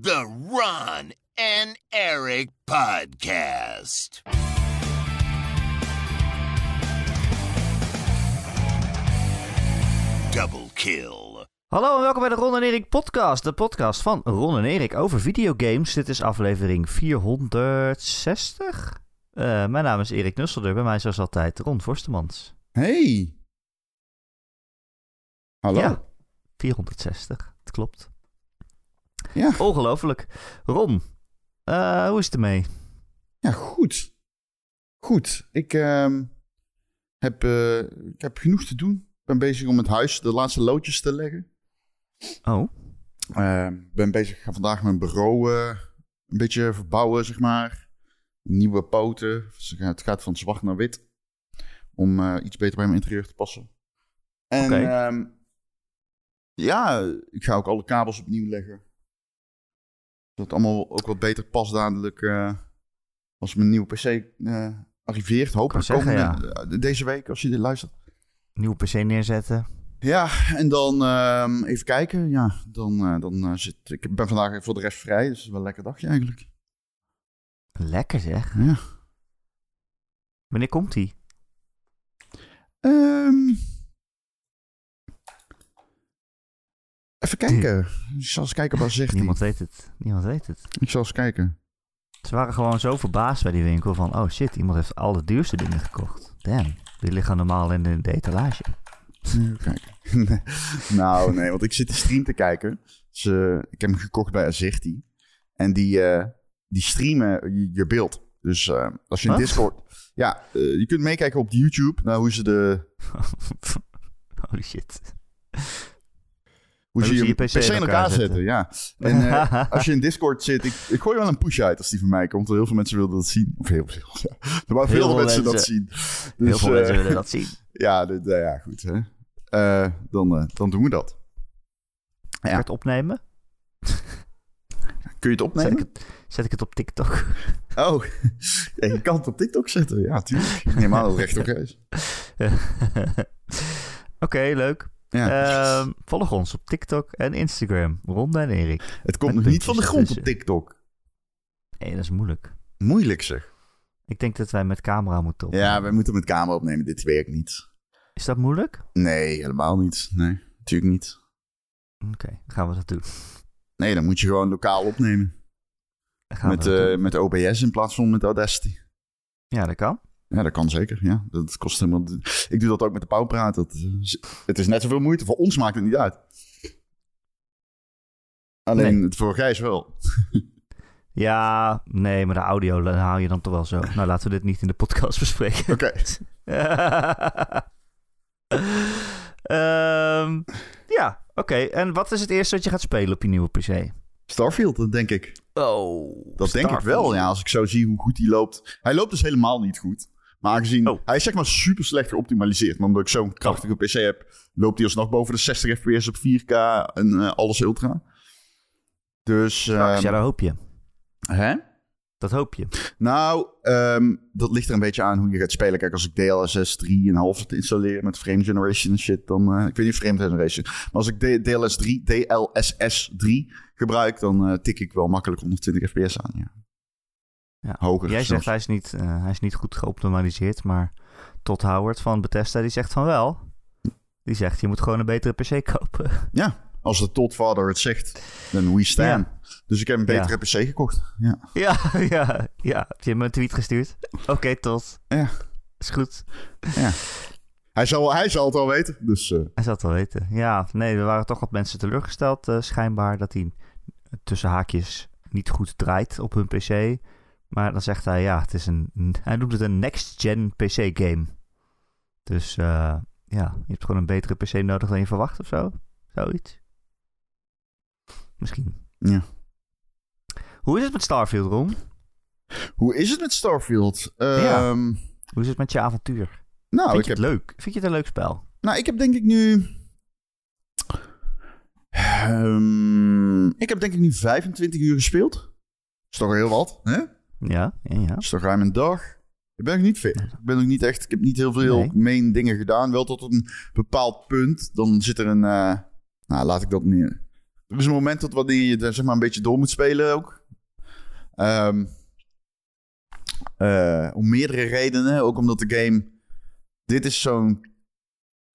The Ron and Eric Podcast. Double kill. Hallo en welkom bij de Ron en Erik podcast. De podcast van Ron en Erik over videogames. Dit is aflevering 460. Eh, mijn naam is Erik Nusselder. Bij mij zoals altijd Ron Forstemans. Hey. Hallo. Ja, 460. Het klopt. Ja. Ongelooflijk. Ron, eh, hoe is het ermee? Ja, goed. Goed. Ik, ehm, heb, eh, ik heb genoeg te doen. Ik ben bezig om het huis de laatste loodjes te leggen. Oh, Ehm, Ik ben bezig, ik ga vandaag mijn bureau eh, een beetje verbouwen, zeg maar. Nieuwe poten. Dus Het gaat van zwart naar wit. Om iets beter bij mijn interieur te passen. En ehm, ja, ik ga ook alle kabels opnieuw leggen. Dat het allemaal ook wat beter past dadelijk eh, als mijn nieuwe PC eh, arriveert. Hopelijk zeggen, komende- eh, deze week als je dit luistert. nieuwe PC neerzetten. Ja, en dan ehm, even kijken. Ja, dan, dan zit ik ben vandaag voor de rest vrij, dus het is wel een lekker dagje eigenlijk. Lekker zeg. Ja. Wanneer komt die? Ehm, even kijken. Ik zal eens kijken zegt hij. Niemand weet het. Niemand weet het. Ik zal eens kijken. Ze waren gewoon zo verbaasd bij die winkel van... Oh shit, iemand heeft al de duurste dingen gekocht. Damn, die liggen normaal in de, de etalage. Nee. nou, nee, want ik zit de stream te kijken. Dus, ik heb hem gekocht bij Azerti. En die, eh, die streamen je, je beeld. Dus eh, als je in Wat? Discord... Ja, eh, je kunt meekijken op YouTube naar hoe ze de... Holy shit. Hoe hoe je, je PC, in elkaar zetten. ja. En eh, als je in Discord zit, ik, ik gooi wel een push uit als die van mij komt. want Heel veel mensen wilden dat zien. Of heel veel, ja. Er waren veel, veel mensen, dat zien. Heel Dus, veel eh, mensen willen dat zien. Ja, dit- eh, ja, goed. Hè. Eh, dan, eh, dan doen we dat. Kan je het opnemen? Kun je het Zet opnemen? ik het, zet ik het op TikTok? Oh, ja, je kan het op TikTok zetten. Ja, tuurlijk. Ik neem aan dat het recht oké is. Oké, leuk. Ja. Ehm, volg ons op TikTok en Instagram. Ronde en Erik. het komt nog niet van de grond op. TikTok. Nee, dat is moeilijk. Moeilijk zeg. Ik denk dat wij met camera moeten opnemen. Ja, wij moeten met camera opnemen. Dit werkt niet. Is dat moeilijk? Nee, helemaal niet. Nee, natuurlijk niet. Oké, gaan we dat doen. Nee, dan moet je gewoon lokaal opnemen. Gaan Met, we eh, met OBS in plaats van met Audacity. Ja, dat kan. Ja, dat kan zeker. Ja, dat kost helemaal. Ik doe dat ook met de pauwpraat. Dat, het is net zoveel moeite. Voor ons maakt het niet uit. Alleen Nee. het voor Gijs wel. Ja, nee, maar de audio haal je dan toch wel zo. Nou, laten we dit niet in de podcast bespreken. Oké. Ehm, ja, oké. En wat is het eerste wat je gaat spelen op je nieuwe PC? Starfield, dat denk ik. Oh, Dat denk ik wel, ja. Als ik zo zie hoe goed hij loopt. Hij loopt dus helemaal niet goed. Maar aangezien... Oh. Hij is zeg maar super slecht geoptimaliseerd. Maar omdat ik zo'n krachtige PC heb... loopt hij alsnog boven de 60 fps op 4K en eh, alles ultra. Dus... Straks, ehm, ja, dat hoop je. hè? Dat hoop je. Nou, ehm, dat ligt er een beetje aan hoe je gaat spelen. Kijk, als ik DLSS 3,5 installeer met frame generation en shit, dan... eh, ik weet niet frame generation. Maar als ik D- DLS 3, DLSS 3 gebruik, dan eh, tik ik wel makkelijk 120 fps aan, ja. Ja. Hoger Jij zegt hij is, niet, eh, hij is niet goed geoptimaliseerd, maar Todd Howard van Bethesda die zegt van wel. Die zegt je moet gewoon een betere PC kopen. Ja, als de Todfather het zegt, dan we stand. Dus ik heb een betere Ja. PC gekocht. Ja. ja, ja, ja. Heb je me een tweet gestuurd? Oké, Todd. Ja. Is goed. Hij, zal, hij zal het al weten, dus... eh, Hij zal het wel weten. Ja, nee, er waren toch wat mensen teleurgesteld eh, schijnbaar dat hij tussen haakjes niet goed draait op hun PC. Maar dan zegt hij, ja, het is een, hij noemt het een next-gen PC-game. Dus eh, ja, je hebt gewoon een betere PC nodig dan je verwacht of zo. Zoiets. Misschien. ja. Hoe is het met Starfield, Ron? Hoe is het met Starfield? Ja. Ehm, Hoe is het met je avontuur? Nou, Vind ik je heb het leuk? Vind je het een leuk spel? Nou, ik heb denk ik nu. Ehm, ik heb denk ik nu 25 uur gespeeld. Is toch heel wat, hè? Ja, ja, ja. Is toch ruim een dag? Ik ben nog niet fit. Ik ben nog niet echt. Ik heb niet heel veel Nee. main dingen gedaan. Wel tot een bepaald punt. Dan zit er een. eh, nou, laat ik dat neer. er is een moment tot wanneer je er zeg maar een beetje door moet spelen ook. Ehm, eh, om meerdere redenen. Ook omdat de game... Dit is zo'n...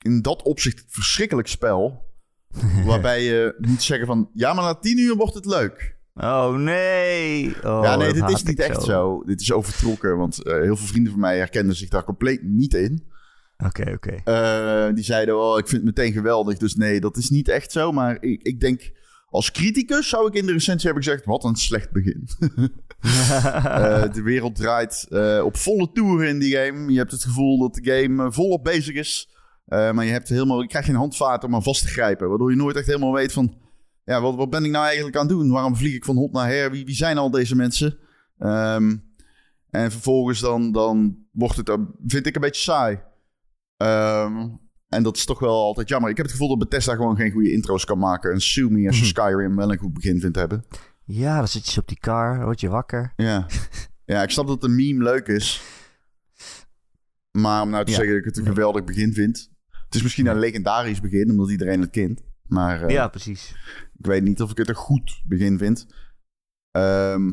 In dat opzicht verschrikkelijk spel. waarbij je moet zeggen van... Ja, maar na tien uur wordt het leuk. Oh nee. Oh, ja, nee, dit is niet echt zo. Dit is overtrokken. Want eh, heel veel vrienden van mij herkenden zich daar compleet niet in. Oké, oké. Eh, die zeiden, oh, ik vind het meteen geweldig. Dus nee, dat is niet echt zo. Maar ik, ik denk, als criticus zou ik in de recensie hebben gezegd... wat een slecht begin. Eh, de wereld draait op volle toeren in die game. Je hebt het gevoel dat de game volop bezig is. Maar je, hebt helemaal, je krijgt geen handvaten om aan vast te grijpen. Waardoor je nooit echt helemaal weet van... Ja, wat, wat ben ik nou eigenlijk aan het doen? Waarom vlieg ik van hot naar her? Wie, wie zijn al deze mensen? Ehm, en vervolgens dan, dan wordt het, eh, vind ik, een beetje saai. Ehm, en dat is toch wel altijd jammer. Ik heb het gevoel dat Bethesda gewoon geen goede intro's kan maken. En Sumi als je Skyrim wel een goed begin vindt hebben. Ja, dan zit je op die car, word je wakker. Ja. ja, ik snap dat een meme leuk is. Maar om nou te Ja. zeggen dat ik het een geweldig begin vind. Het is misschien een legendarisch begin, omdat iedereen het kent. Maar eh, ja, precies. ik weet niet of ik het een goed begin vind. Ehm,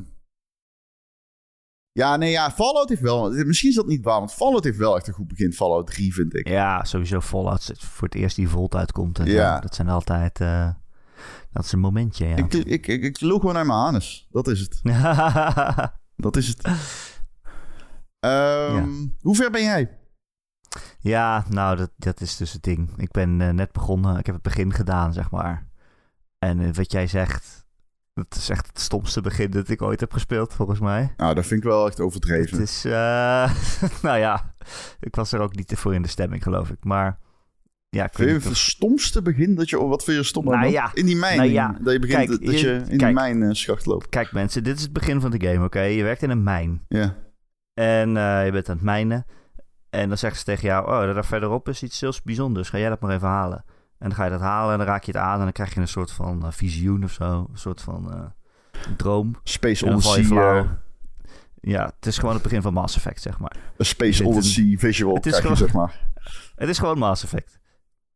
ja, nee, ja, Fallout heeft wel... Misschien is dat niet waar, want Fallout heeft wel echt een goed begin. Fallout 3, vind ik. Ja, sowieso Fallout voor het eerst die Volt uitkomt. En Ja. zo. Dat zijn altijd... eh, dat is een momentje, ja. Ik, ik, ik, gewoon naar mijn anus. Dat is het. Dat is het. Ehm, Hoe ver ben jij? Ja, nou, dat, dat is dus het ding. Ik ben eh, net begonnen. Ik heb het begin gedaan, zeg maar. En eh, wat jij zegt, dat is echt het stomste begin dat ik ooit heb gespeeld, volgens mij. Nou, dat vind ik wel echt overdreven. Het is, eh, nou ja, ik was er ook niet voor in de stemming, geloof ik. Maar ja, Vind je het of- stomste begin dat je... oh, Wat vind je stom? Nou ja. In die mijn. Nou ja. Dat je begint Kijk, dat je in die mijn schacht loopt. Kijk mensen, dit is het begin van de game, oké? Je werkt in een mijn. Ja. En je bent aan het mijnen. En dan zeggen ze tegen jou, oh, daar verderop is iets heel bijzonders. Ga jij dat maar even halen. En dan ga je dat halen en dan raak je het aan. En dan krijg je een soort van eh, visioen of zo. Een soort van eh, droom. Space je Odyssey. eh, Ja, het is gewoon het begin van Mass Effect, zeg maar. Een Space Odyssey visual het is krijg je, gewoon- zeg maar. Het is gewoon Mass Effect.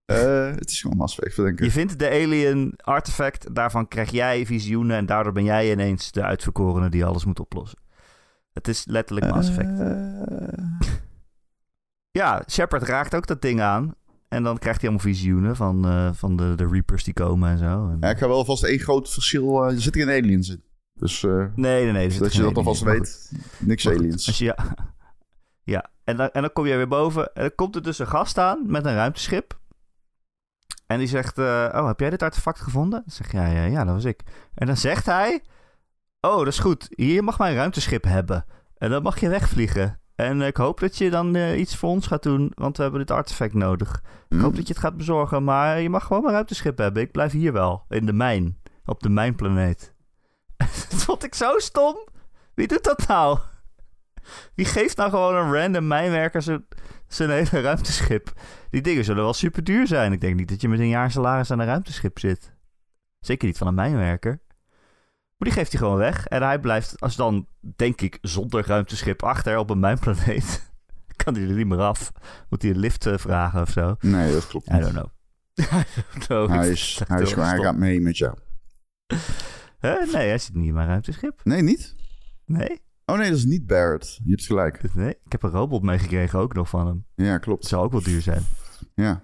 Eh, het is gewoon Mass Effect, denk Je ik. vindt de alien artefact, daarvan krijg jij visioenen... en daardoor ben jij ineens de uitverkorene die alles moet oplossen. Het is letterlijk Mass Effect. Ja, Shepard raakt ook dat ding aan. En dan krijgt hij allemaal visioenen van, eh, van de, de Reapers die komen en zo. En- ja, ik ga wel vast één groot verschil... er zit geen aliens in. Dus eh, Nee, nee, nee. dat je dat alvast in, weet. Niks Maar aliens. Je, ja, ja. En, dan, en dan kom je weer boven. En dan komt er dus een gast aan met een ruimteschip. En die zegt, eh, oh, heb jij dit artefact gevonden? Dan zeg ik, ja, ja, ja, dat was ik. En dan zegt hij, oh, dat is goed. Hier mag mijn ruimteschip hebben. En dan mag je wegvliegen. En ik hoop dat je dan eh, iets voor ons gaat doen, want we hebben dit artefact nodig. Ik hoop Hm. dat je het gaat bezorgen, maar je mag gewoon mijn ruimteschip hebben. Ik blijf hier wel, in de mijn. Op de mijnplaneet. dat vond ik zo stom. Wie doet dat nou? Wie geeft nou gewoon een random mijnwerker zijn, zijn hele ruimteschip? Die dingen zullen wel super duur zijn. Ik denk niet dat je met een jaar salaris aan een ruimteschip zit. Zeker niet van een mijnwerker. Maar die geeft hij gewoon weg. En hij blijft, als dan, denk ik, zonder ruimteschip achter op een mijnplaneet. kan hij er niet meer af. Moet hij een lift eh, vragen of zo? Nee, dat klopt I niet. don't know. I don't know. Hij is, het hij, is hij gaat mee met jou. Nee, hij zit niet in mijn ruimteschip. Nee, niet? Nee. Oh nee, dat is niet Barrett. Je hebt gelijk. nee. Ik heb een robot meegekregen ook nog van hem. Ja, klopt. Zou ook wel duur zijn. Ja.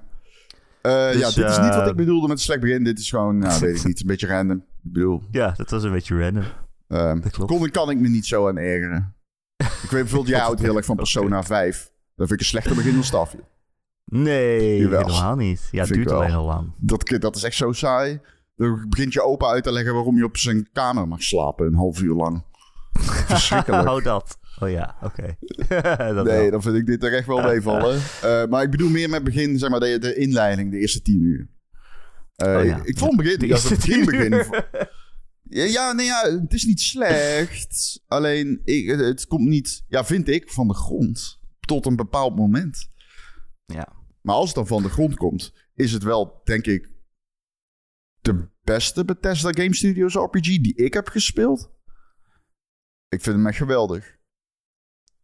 Eh, Dus, ja, dit is niet wat eh, ik bedoelde met een slecht begin. Dit is gewoon, nou, weet ik niet, een beetje random. Ik bedoel, Ja, dat was een beetje random. ehm Dat klopt. kon, kan ik me niet zo aan ergeren. Ik weet bijvoorbeeld, jij houdt heel erg van Persona 5. Dat vind ik een slechter begin dan Stafje. Nee, Jawel. helemaal niet. Ja, het duurt wel. al lang. Dat, dat is echt zo saai. Dan begint je opa uit te leggen waarom je op zijn kamer mag slapen een half uur lang. Verschrikkelijk. oh, dat. Oh ja, oké. Nee, wel. dan vind ik dit er echt wel meevallen. Eh maar ik bedoel meer met begin, zeg maar, de, de inleiding, de eerste tien uur. Eh, Oh ja. Ik vond begin, De eerste begin, tien begin uur. Ja, ja, nee, ja, het is niet slecht. Alleen, ik, het komt niet, ja, vind ik, van de grond. Tot een bepaald moment. Ja. Maar als het dan van de grond komt, is het wel, denk ik, de beste Bethesda Game Studios RPG die ik heb gespeeld. Ik vind hem echt geweldig.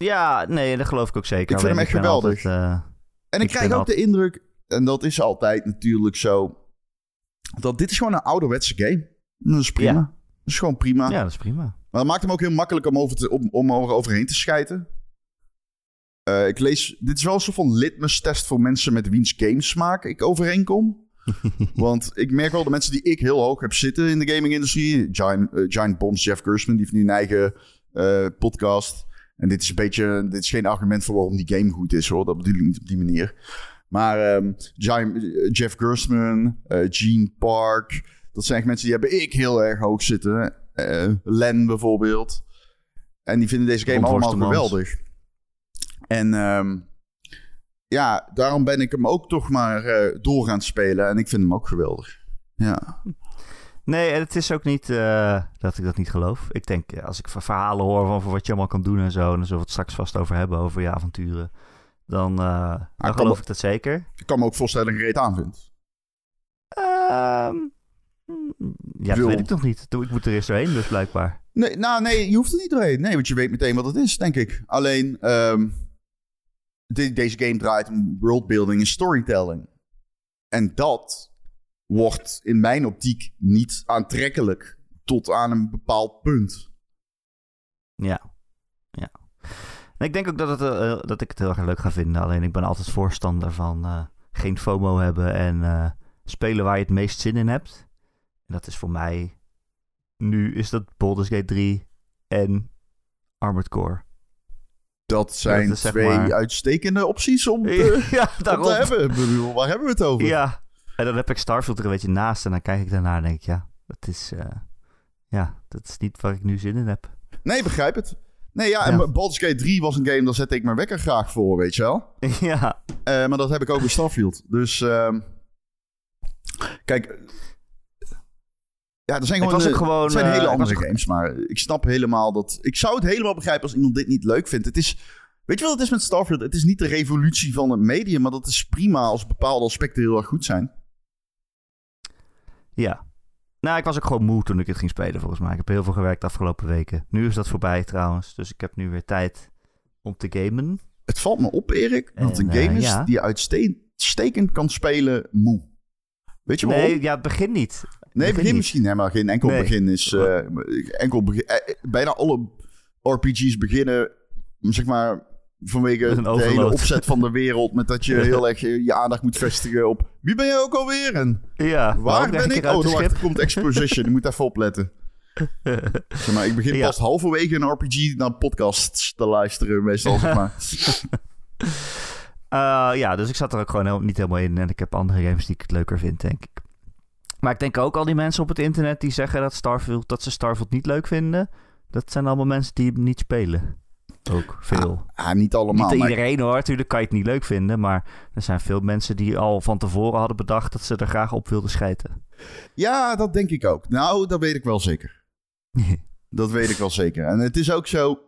Ja, nee, dat geloof ik ook zeker. Ik vind hem echt geweldig. altijd, eh, En ik, Ik krijg ook de indruk, en dat is altijd natuurlijk zo. dat dit is gewoon een ouderwetse game. Dat is prima. Ja. Dat is gewoon prima. Ja, dat is prima. Maar dat maakt hem ook heel makkelijk om, over te, om, om er overheen te schijten. Eh, ik lees, dit is wel een soort van litmus-test voor mensen met wiens gamesmaak ik overheen kom. Want ik merk wel de mensen die ik heel hoog heb zitten in de gaming-industrie. Giant, eh, Giant Bombs, Jeff Gersman, die heeft nu een eigen podcast. En dit is een beetje, dit is geen argument voor waarom die game goed is hoor. Dat bedoel ik niet op die manier. Maar ehm, eh, Jeff Gersman, eh, Gene Park, dat zijn echt mensen die hebben ik heel erg hoog zitten. Eh, Len bijvoorbeeld. En die vinden deze game allemaal geweldig. En ehm, ja, daarom ben ik hem ook toch maar eh, door gaan spelen. En ik vind hem ook geweldig. Ja. Nee, en het is ook niet eh, dat ik dat niet geloof. Ik denk, eh, als ik ver- verhalen hoor van van wat je allemaal kan doen en zo... en daar zullen we het straks vast over hebben, over je avonturen... dan, eh, dan geloof ik dat zeker. Ik kan me ook voorstellen dat ik reet aan vind. Ehm, ja, dat weet ik nog niet. Ik moet er eerst doorheen, dus blijkbaar. Nee, nou nee, je hoeft er niet doorheen. Nee, want je weet meteen wat het is, denk ik. Alleen, ehm, de- deze game draait om worldbuilding en storytelling. En dat wordt in mijn optiek niet aantrekkelijk tot aan een bepaald punt. Ja. ja. En ik denk ook dat, het, eh, eh, dat ik het heel erg leuk ga vinden. Alleen ik ben altijd voorstander van eh, geen FOMO hebben en spelen waar je het meest zin in hebt. En dat is voor mij... Nu is dat Baldur's Gate 3 en Armored Core. Dat zijn Dat twee maar- uitstekende opties om te, ja, om te hebben. Bedoel, waar hebben we het over? Ja. En dan heb ik Starfield er een beetje naast. En dan kijk ik daarna en denk ik, ja, dat is... eh, ja, dat is niet waar ik nu zin in heb. Nee, begrijp het. Nee, ja, en Ja. Baldur's Gate 3 was een game, daar zette ik mijn wekker graag voor, weet je wel. ja. Eh, maar dat heb ik ook bij Starfield. Dus, ehm, kijk... Ja, er zijn gewoon, eh, gewoon, zijn hele andere games, maar ik snap helemaal dat... Ik zou het helemaal begrijpen als iemand dit niet leuk vindt. Het is... Weet je wat het is met Starfield? Het is niet de revolutie van het medium, maar dat is prima als bepaalde aspecten heel erg goed zijn. Ja. Nou, ik was ook gewoon moe toen ik het ging spelen, volgens mij. Ik heb heel veel gewerkt de afgelopen weken. Nu is dat voorbij, trouwens. Dus ik heb nu weer tijd om te gamen. Het valt me op, Erik, dat een En, eh, game is ja. die uitstekend kan spelen moe. Weet je waarom? Nee, ja, het begint niet. Nee, begin, niet. misschien. Nee, maar geen enkel Nee. begin is... eh, enkel begin, eh, bijna alle RPG's beginnen, zeg maar... Vanwege de hele opzet van de wereld. Met dat je heel erg je, je aandacht moet vestigen op... Wie ben je ook alweer? En Ja, waar ben ik? Oh, er wacht, komt exposition. je moet even opletten. Zeg maar, ik begin Ja. pas halverwege een RPG naar podcasts te luisteren. Meestal, zeg maar. Eh, ja, dus ik zat er ook gewoon heel- niet helemaal in. En ik heb andere games die ik het leuker vind, denk ik. Maar ik denk ook al die mensen op het internet die zeggen dat, Starfield, dat ze Starfield niet leuk vinden. Dat zijn allemaal mensen die hem niet spelen. Ook veel. Ah, niet allemaal. niet maar- iedereen hoor, natuurlijk kan je het niet leuk vinden. Maar er zijn veel mensen die al van tevoren hadden bedacht dat ze er graag op wilden schijten. Ja, dat denk ik ook. Nou, dat weet ik wel zeker. Dat weet ik wel zeker. En het is ook zo...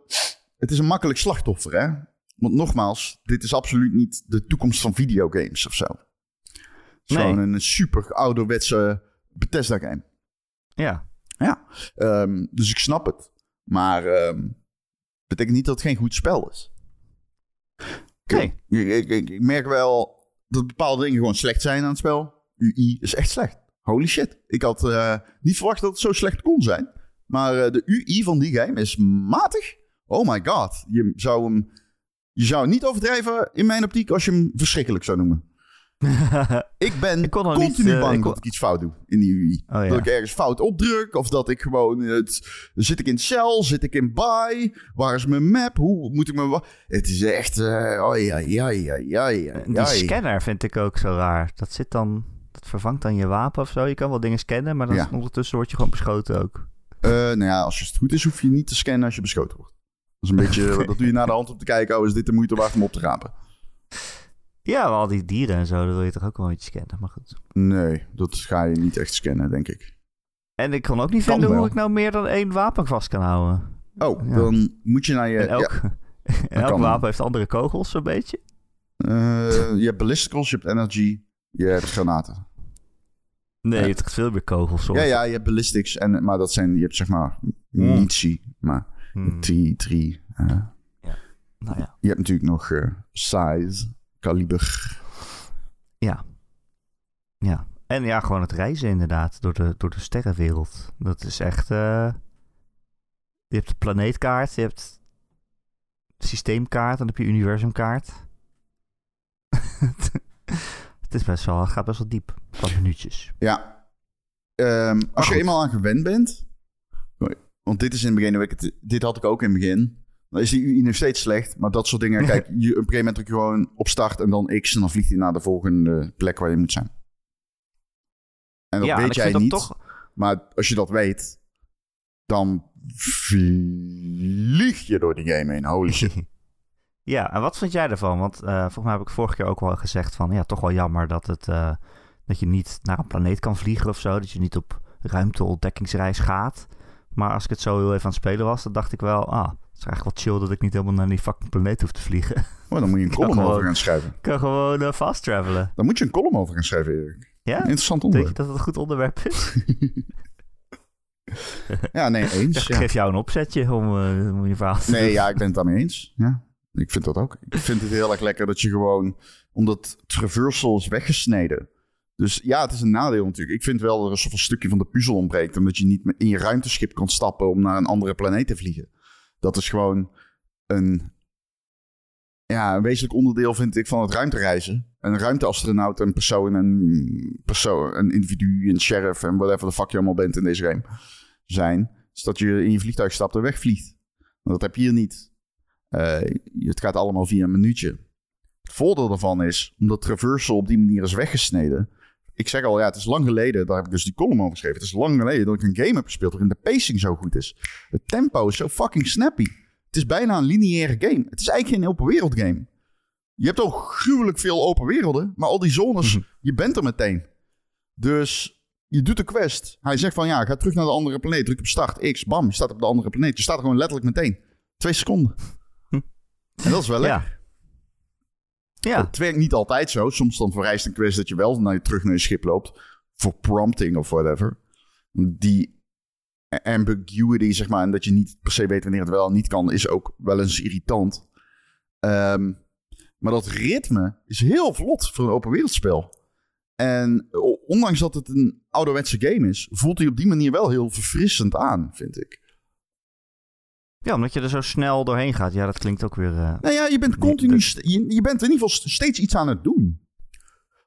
Het is een makkelijk slachtoffer, hè? Want nogmaals, dit is absoluut niet de toekomst van videogames of zo. Het is Nee. gewoon een super ouderwetse Bethesda-game. ja, Ehm, dus ik snap het. Maar ehm betekent niet dat het geen goed spel is. Nee. Ik, ik, ik, ik merk wel dat bepaalde dingen gewoon slecht zijn aan het spel. UI is echt slecht. Holy shit. Ik had eh, niet verwacht dat het zo slecht kon zijn. Maar eh, de UI van die game is matig. Oh my god. Je zou hem... Je zou niet overdrijven in mijn optiek als je hem verschrikkelijk zou noemen. Ik ben Ik kon continu niet, eh, bang ik kon- dat ik iets fout doe in die UI. Oh, ja. Dat ik ergens fout opdruk. Of dat ik gewoon... Het, zit ik in cel? Zit ik in buy? Waar is mijn map? Hoe moet ik me... wa- Het is echt... eh oh ja, ja, ja, ja, ja. Die scanner vind ik ook zo raar. Dat zit dan... Dat vervangt dan je wapen of zo. Je kan wel dingen scannen, maar dan Ja. ondertussen word je gewoon beschoten ook. Eh, nou ja, als het goed is, hoef je niet te scannen als je beschoten wordt. Dat is een beetje... dat doe je naar de hand om te kijken. Oh, is dit de moeite waard om op te rapen? Ja, maar al die dieren en zo, dat wil je toch ook wel een beetje scannen. Maar goed. Nee, dat ga je niet echt scannen, denk ik. En ik kon ook niet Kan vinden wel. hoe ik nou meer dan één wapen vast kan houden. Oh, Ja. dan moet je naar je... en elk, ja, en elk wapen heeft andere kogels, zo'n beetje. eh, je hebt ballisticals, je hebt energy, je hebt granaten. Nee, Ja. het heeft veel meer kogels. Ja, ja, je hebt ballistics, en, maar dat zijn... Je hebt zeg maar munitie, maar Hmm, drie, drie. eh. nou ja. je hebt natuurlijk nog eh, size, kaliber. Ja. Ja. En ja, gewoon het reizen inderdaad door de, door de sterrenwereld. Dat is echt... eh, je hebt de planeetkaart, je hebt systeemkaart, dan heb je universumkaart. het is best wel, het gaat best wel diep. Van minuutjes. Ja. Ehm, als je eenmaal aan gewend bent. Want dit is in het begin, dit had ik ook in het begin. Dan is die UI nog steeds slecht. Maar dat soort dingen, kijk, je, op een gegeven moment druk je gewoon op start en dan X. En dan vliegt hij naar de volgende plek waar je moet zijn. En dat ja, weet jij niet. toch... Maar als je dat weet, dan vlieg je door die game heen. Holy shit. Ja, en wat vind jij ervan? Want eh, volgens mij heb ik vorige keer ook wel gezegd van... Ja, toch wel jammer dat, het, eh, dat je niet naar een planeet kan vliegen of zo. Dat je niet op ruimteontdekkingsreis gaat. Maar als ik het zo heel even aan het spelen was, dan dacht ik wel... Ah, het is eigenlijk wel chill dat ik niet helemaal naar die fucking planeet hoef te vliegen. Oh, dan moet je een column gewoon- over gaan schrijven. ik kan gewoon eh, fast travelen. Dan moet je een column over gaan schrijven, Erik. Ja? Interessant Denk je onderwerp. dat het een goed onderwerp is? Ja, nee, eens. Ik geef jou een opzetje om, eh, om je verhaal te Nee, ja, ik ben het daarmee eens. Ja, ik vind dat ook. Ik vind het heel erg lekker dat je gewoon... Omdat traversal is weggesneden. Dus ja, het is een nadeel natuurlijk. Ik vind wel dat er een soort stukje van de puzzel ontbreekt. Omdat je niet in je ruimteschip kan stappen om naar een andere planeet te vliegen. Dat is gewoon een... Ja, een wezenlijk onderdeel vind ik van het ruimtereizen. Een ruimteastronaut, een persoon, een persoon, een individu, een sheriff en whatever the fuck je allemaal bent in deze game zijn. Is dat je in je vliegtuig stapt en wegvliegt. Dat heb je hier niet. Eh, het gaat allemaal via een minuutje. Het voordeel daarvan is, omdat traversal op die manier is weggesneden. Ik zeg al, ja, het is lang geleden, daar heb ik dus die column over geschreven. Het is lang geleden dat ik een game heb gespeeld waarin de pacing zo goed is. Het tempo is zo fucking snappy. Het is bijna een lineaire game. Het is eigenlijk geen open wereld game. Je hebt ook gruwelijk veel open werelden, maar al die zones, je bent er meteen. Dus je doet de quest. Hij zegt van ja, ga terug naar de andere planeet. Druk op start, X, bam, je staat op de andere planeet. Je staat er gewoon letterlijk meteen. Twee seconden. En dat is wel lekker. Ja. Ja, Het werkt niet altijd zo. Soms dan vereist een quest dat je wel naar je, terug naar je schip loopt. Voor prompting of whatever. Die ambiguity, zeg maar, en dat je niet per se weet wanneer het wel en niet kan, is ook wel eens irritant. Ehm, maar dat ritme is heel vlot voor een open wereldspel. En ondanks dat het een ouderwetse game is, voelt hij op die manier wel heel verfrissend aan, vind ik. Ja, omdat je er zo snel doorheen gaat. Ja, dat klinkt ook weer... eh, Nou ja, je bent continu, je, je bent in ieder geval st- steeds iets aan het doen.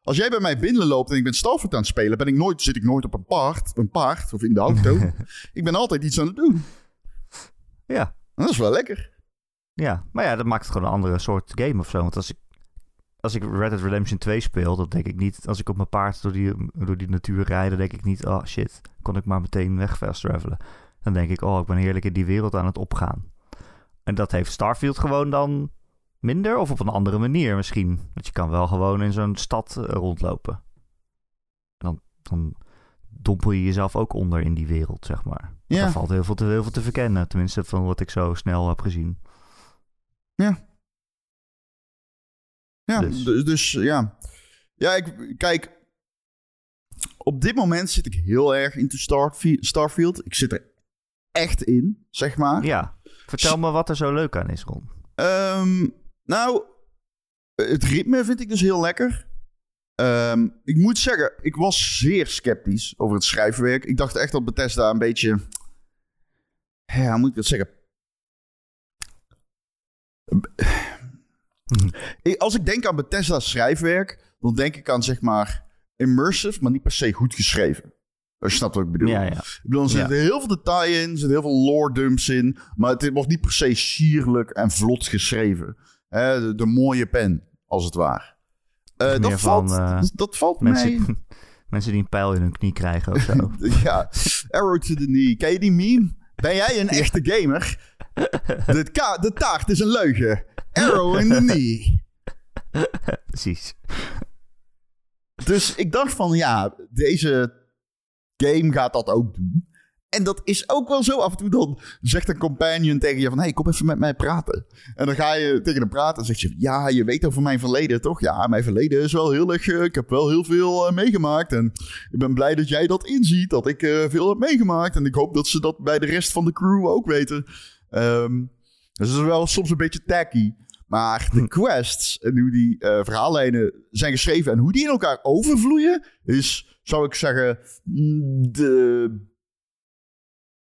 Als jij bij mij binnenloopt en ik ben Starfield aan het spelen, ben ik nooit, zit ik nooit op een paard, een paard of in de auto. ik ben altijd iets aan het doen. ja, dat is wel lekker. ja, maar ja, dat maakt het gewoon een andere soort game of zo. Want als ik, als ik Red Dead Redemption 2 speel, dan denk ik niet... Als ik op mijn paard door die, door die natuur rijd, dan denk ik niet... Oh shit, kon ik maar meteen weg fast travelen. Dan denk ik, oh, ik ben heerlijk in die wereld aan het opgaan. En dat heeft Starfield gewoon dan minder of op een andere manier misschien. Want je kan wel gewoon in zo'n stad eh, rondlopen. Dan, dan dompel je jezelf ook onder in die wereld, zeg maar. Ja. Daar valt heel veel, te, heel veel te verkennen. Tenminste, van wat ik zo snel heb gezien. Ja. Ja, Dus. dus, dus ja. Ja, ik, kijk. Op dit moment zit ik heel erg into Starfie- Starfield. Ik zit er echt in, zeg maar. Ja, vertel me wat er zo leuk aan is, Ron. Ehm, nou, het ritme vind ik dus heel lekker. Ehm, ik moet zeggen, ik was zeer sceptisch over het schrijfwerk. Ik dacht echt dat Bethesda een beetje... Ja, hoe moet ik dat zeggen? Ik- Als ik denk aan Bethesda's schrijfwerk, dan denk ik aan zeg maar immersive, maar niet per se goed geschreven. Als je snapt wat ik bedoel. Ja, ja. Ik bedoel, er zitten heel veel detail in, er zitten heel veel lore dumps in, maar het wordt niet per se sierlijk en vlot geschreven. Hè, de, de mooie pen, als het ware. Eh, dat, van, valt, eh, dat, dat valt mee. Mensen, mensen die een pijl in hun knie krijgen of zo. ja, arrow to the knee. Ken je die meme? Ben jij een echte gamer? De, ka- de taart is een leugen. Arrow in the knee. Precies. Dus ik dacht van, ja, deze game gaat dat ook doen. En dat is ook wel zo. Af en toe dan zegt een companion tegen je van... hey, kom even met mij praten. En dan ga je tegen hem praten en zeg je... ja, je weet over mijn verleden, toch? Ja, mijn verleden is wel heel erg... eh, ik heb wel heel veel eh, meegemaakt. En ik ben blij dat jij dat inziet. Dat ik eh, veel heb meegemaakt. En ik hoop dat ze dat bij de rest van de crew ook weten. Ehm, dus dat is wel soms een beetje tacky. Maar de quests en hoe die verhaallijnen zijn geschreven... en hoe die in elkaar overvloeien... is zou ik zeggen, de...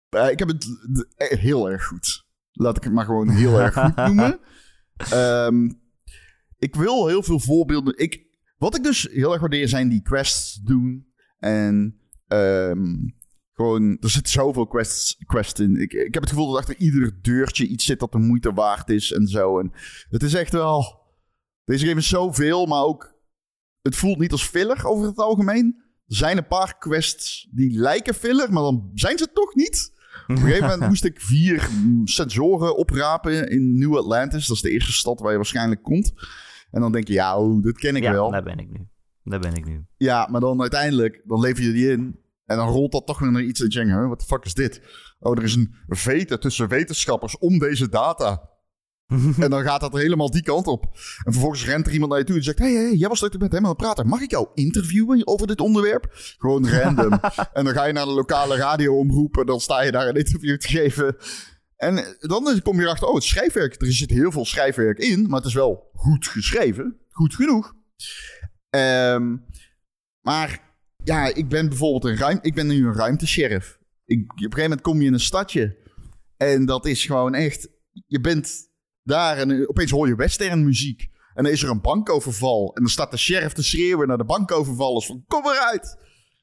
Eh, ik heb het de- eh, heel erg goed. Laat ik het maar gewoon heel erg goed noemen. Ehm, ik wil heel veel voorbeelden. Ik, wat ik dus heel erg waardeer zijn die quests doen. En ehm, gewoon, er zit zoveel quests, quests in. Ik, ik heb het gevoel dat achter ieder deurtje iets zit dat de moeite waard is en zo. En het is echt wel... Deze game is zoveel, maar ook... Het voelt niet als filler over het algemeen. Er zijn een paar quests die lijken filler, maar dan zijn ze toch niet. Op een gegeven moment moest ik vier sensoren oprapen in New Atlantis. Dat is de eerste stad waar je waarschijnlijk komt. En dan denk je, ja, oh, dat ken ik ja, wel. daar ben ik nu. Daar ben ik nu. Ja, maar dan uiteindelijk, dan lever je die in. En dan rolt dat toch weer naar iets dat je denkt, what the fuck is dit? Oh, er is een vete tussen wetenschappers om deze data. en dan gaat dat helemaal die kant op. En vervolgens rent er iemand naar je toe en zegt... Hé, hey, hey, jij was toch met hem aan het praten. Mag ik jou interviewen over dit onderwerp? Gewoon random. en dan ga je naar de lokale radioomroep... en dan sta je daar een interview te geven. En dan kom je erachter... Oh, het schrijfwerk. Er zit heel veel schrijfwerk in... maar het is wel goed geschreven. Goed genoeg. Ehm, maar ja, ik ben bijvoorbeeld een ruimte... Ik ben nu een ruimtesheriff. Ik, op een gegeven moment kom je in een stadje... en dat is gewoon echt... Je bent daar en opeens hoor je westernmuziek. En dan is er een bankoverval. En dan staat de sheriff te schreeuwen naar de bankovervallers van kom eruit.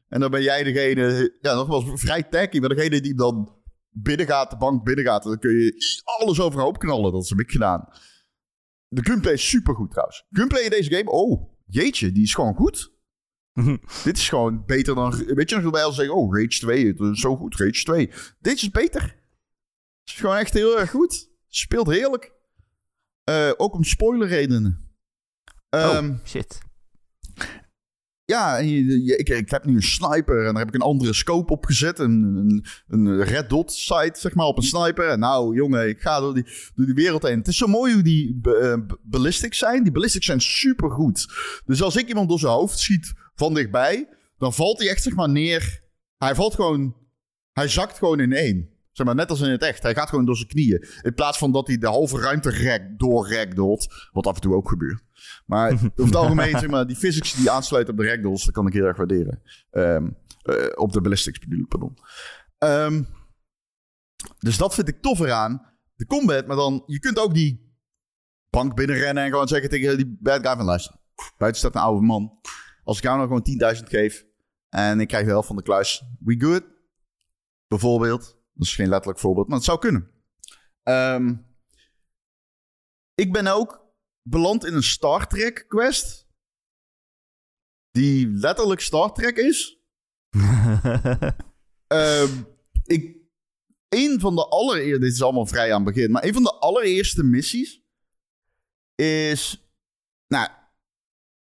En dan ben jij degene, ja nogmaals vrij tacky, maar degene die dan binnengaat, de bank binnengaat. En dan kun je alles overhoop knallen. Dat heb ik gedaan. De gunplay is supergoed trouwens. Gunplay in deze game, oh jeetje, die is gewoon goed. Dit is gewoon beter dan, weet je nog bij al zeggen, oh Rage 2, het is zo goed, Rage 2. Dit is beter. Het is gewoon echt heel erg goed. Speelt heerlijk. Eh, ook om spoilerredenen. Ehm, oh, shit. Ja, en je- je- ik, ik heb nu een sniper en daar heb ik een andere scope op gezet. Een, een, een red dot sight, zeg maar, op een sniper. En nou, jongen, ik ga door die, door die wereld heen. Het is zo mooi hoe die eh, ballistics zijn. Die ballistics zijn supergoed. Dus als ik iemand door zijn hoofd schiet van dichtbij, dan valt hij echt, zeg maar, neer. Hij valt gewoon, hij zakt gewoon in één. Zeg maar, net als in het echt. Hij gaat gewoon door zijn knieën. In plaats van dat hij de halve ruimte rek. Wat af en toe ook gebeurt. Maar over het algemeen, zeg maar, die physics die aansluiten op de ragdolls, dat kan ik heel erg waarderen. Ehm, eh, op de ballistics pardon. Ehm, dus dat vind ik tof eraan. De combat, maar dan, je kunt ook die bank binnenrennen en gewoon zeggen tegen die bad guy van luister. Buiten staat een oude man. Als ik jou nou gewoon 10.000 geef en ik krijg de helft van de kluis. We good? Bijvoorbeeld. Dat is geen letterlijk voorbeeld, maar het zou kunnen. Ehm, ik ben ook beland in een Star Trek quest. Die letterlijk Star Trek is. Ehm, ik, een van de allereerste, dit is allemaal vrij aan het begin, maar een van de allereerste missies is, nou,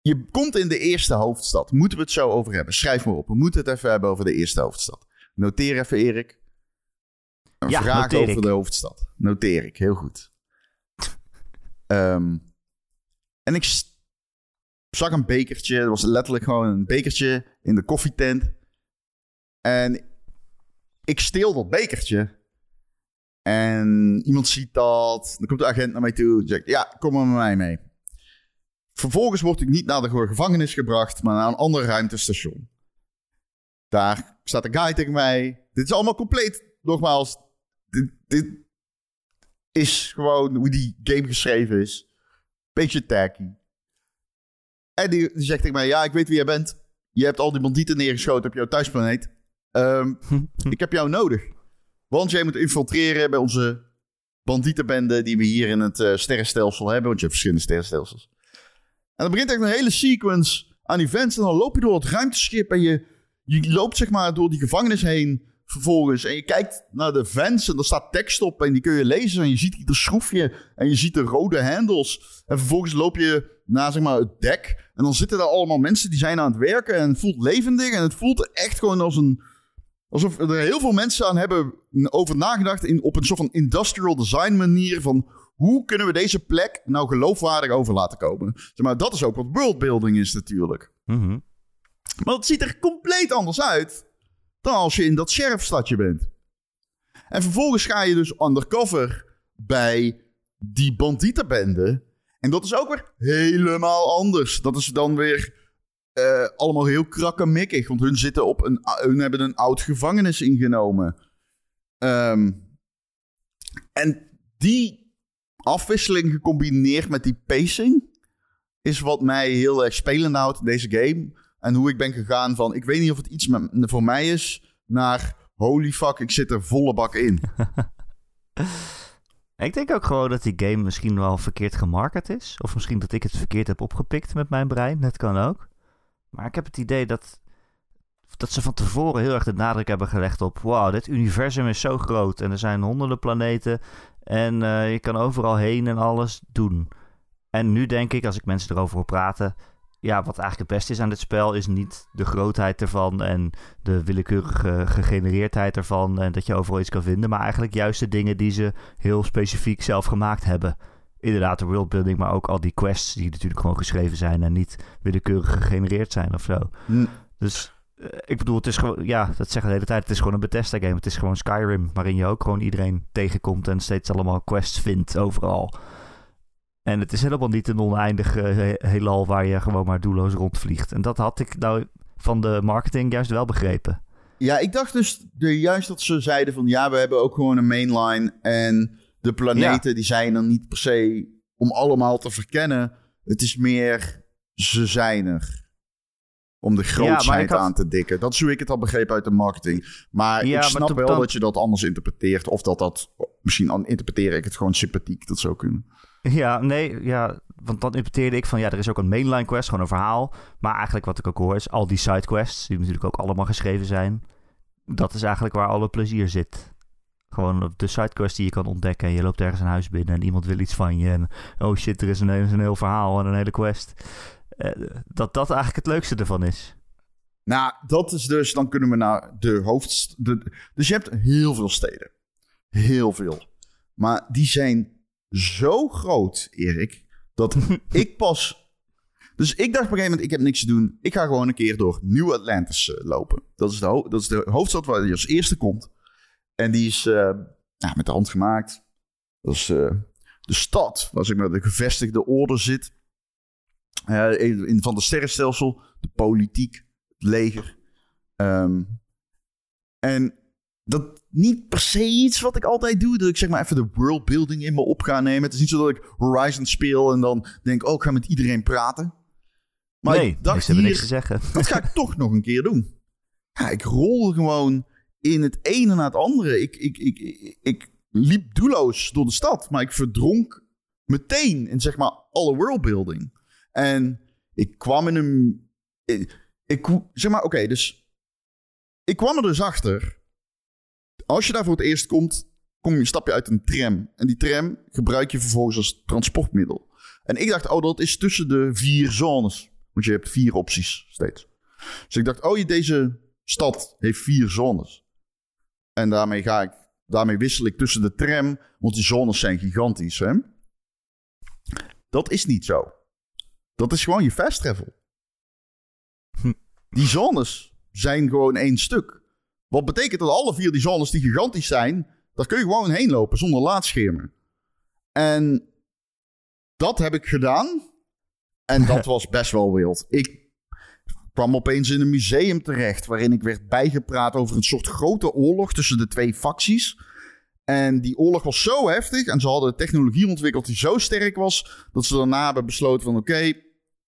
je komt in de eerste hoofdstad. Moeten we het zo over hebben? Schrijf maar op. We moeten het even hebben over de eerste hoofdstad. Noteer even, Erik. Een Ja, vraag over ik. de hoofdstad. Noteer ik, heel goed. Ehm, en ik zag een bekertje. Het was letterlijk gewoon een bekertje in de koffietent. En ik steel dat bekertje. En iemand ziet dat. Dan komt de agent naar mij toe. En zegt: Ja, kom maar met mij mee. Vervolgens word ik niet naar de gevangenis gebracht, maar naar een ander ruimtestation. Daar staat een guy tegen mij. Dit is allemaal compleet, nogmaals. Dit, dit is gewoon hoe die game geschreven is. Beetje tacky. En die, die zegt tegen mij: Ja, ik weet wie jij bent. Je hebt al die bandieten neergeschoten op jouw thuisplaneet. Ehm, ik heb jou nodig. Want jij moet infiltreren bij onze bandietenbende die we hier in het eh, sterrenstelsel hebben. Want je hebt verschillende sterrenstelsels. En dan begint echt een hele sequence aan events. En dan loop je door het ruimteschip en je, je loopt zeg maar door die gevangenis heen vervolgens. En je kijkt naar de vents en er staat tekst op en die kun je lezen. En je ziet ieder schroefje en je ziet de rode handles. En vervolgens loop je naar zeg maar het dek. En dan zitten daar allemaal mensen die zijn aan het werken. En het voelt levendig en het voelt echt gewoon als een... Alsof er heel veel mensen aan hebben over nagedacht in, op een soort van industrial design manier van hoe kunnen we deze plek nou geloofwaardig over laten komen. Zeg maar, dat is ook wat worldbuilding is natuurlijk. Mhm. Maar het ziet er compleet anders uit dan als je in dat sheriffstadje bent. En vervolgens ga je dus undercover bij die bandietenbende. En dat is ook weer helemaal anders. Dat is dan weer eh, allemaal heel krakkemikkig. Want hun, zitten op een, hun hebben een oud gevangenis ingenomen. Ehm, en die afwisseling gecombineerd met die pacing... is wat mij heel erg spelend houdt in deze game. En hoe ik ben gegaan van... ik weet niet of het iets met, voor mij is... naar holy fuck, ik zit er volle bak in. Ik denk ook gewoon dat die game misschien wel verkeerd gemarket is. Of misschien dat ik het verkeerd heb opgepikt met mijn brein. Dat kan ook. Maar ik heb het idee dat, dat ze van tevoren heel erg de nadruk hebben gelegd op... Wow, dit universum is zo groot en er zijn honderden planeten. En uh, je kan overal heen en alles doen. En nu denk ik, als ik mensen erover hoor praten ja, wat eigenlijk het beste is aan dit spel, is niet de grootheid ervan en de willekeurige gegenereerdheid ervan en dat je overal iets kan vinden, maar eigenlijk juist de dingen die ze heel specifiek zelf gemaakt hebben. Inderdaad, de worldbuilding, maar ook al die quests die natuurlijk gewoon geschreven zijn en niet willekeurig gegenereerd zijn of zo. Dus eh, ik bedoel, het is gewoon, ja, dat zeggen de hele tijd, het is gewoon een Bethesda game. Het is gewoon Skyrim, waarin je ook gewoon iedereen tegenkomt en steeds allemaal quests vindt overal. En het is helemaal niet een oneindig uh, heelal waar je gewoon maar doelloos rondvliegt. En dat had ik nou van de marketing juist wel begrepen. Ja, ik dacht dus de, juist dat ze zeiden van ja, we hebben ook gewoon een mainline. En de planeten die zijn er niet per se om allemaal te verkennen. Het is meer, ze zijn er. Om de grootheid aan te dikken. Dat is hoe ik het al begreep uit de marketing. Maar ik snap wel dat je dat anders interpreteert. Of dat dat, misschien interpreteer ik het gewoon sympathiek. Dat zou kunnen. Ja, nee, ja, want dan interpreteerde ik van ja, er is ook een mainline quest, gewoon een verhaal. Maar eigenlijk wat ik ook hoor is al die sidequests, die natuurlijk ook allemaal geschreven zijn. Dat is eigenlijk waar alle plezier zit. Gewoon de sidequests die je kan ontdekken. En je loopt ergens een huis binnen en iemand wil iets van je. En oh shit, er is een, een heel verhaal en een hele quest. Eh, dat dat eigenlijk het leukste ervan is. Nou, dat is dus, dan kunnen we naar de hoofdstad. Dus je hebt heel veel steden. Heel veel. Maar die zijn zo groot, Erik, dat ik pas. Dus ik dacht op een gegeven moment, ik heb niks te doen. Ik ga gewoon een keer door New Atlantis uh, lopen. Dat is, de dat is de hoofdstad waar je als eerste komt. En die is uh, met de hand gemaakt. Dat is uh, de stad waar zeg maar, de gevestigde orde zit. in, van de sterrenstelsel, de politiek, het leger. Um, en dat niet per se iets wat ik altijd doe. Dat ik zeg maar even de worldbuilding in me op ga nemen. Het is niet zo dat ik Horizon speel en dan denk, oh, ik ga met iedereen praten. Maar nee, ik dacht hier, niks te zeggen. dat ga ik toch nog een keer doen. Ja, ik rol gewoon in het ene na het andere. Ik, ik, ik, ik, ik liep doelloos door de stad, maar ik verdronk meteen in zeg maar alle worldbuilding. En ik kwam in een... Ik, ik zeg maar, oké, dus... Ik kwam er dus achter als je daar voor het eerst komt, kom je, stap je uit een tram. En die tram gebruik je vervolgens als transportmiddel. En ik dacht, oh, dat is tussen de vier zones. Want je hebt vier opties steeds. Dus ik dacht, oh, deze stad heeft vier zones. En daarmee ga ik, daarmee wissel ik tussen de tram, want die zones zijn gigantisch, hè? Dat is niet zo. Dat is gewoon je fast travel. Hm. Die zones zijn gewoon één stuk. Wat betekent dat alle vier die zones die gigantisch zijn, daar kun je gewoon heen lopen zonder laadschermen. En dat heb ik gedaan. En dat was best wel wild. Ik kwam opeens in een museum terecht waarin ik werd bijgepraat over een soort grote oorlog tussen de twee facties. En die oorlog was zo heftig en ze hadden technologie ontwikkeld die zo sterk was dat ze daarna hebben besloten van oké,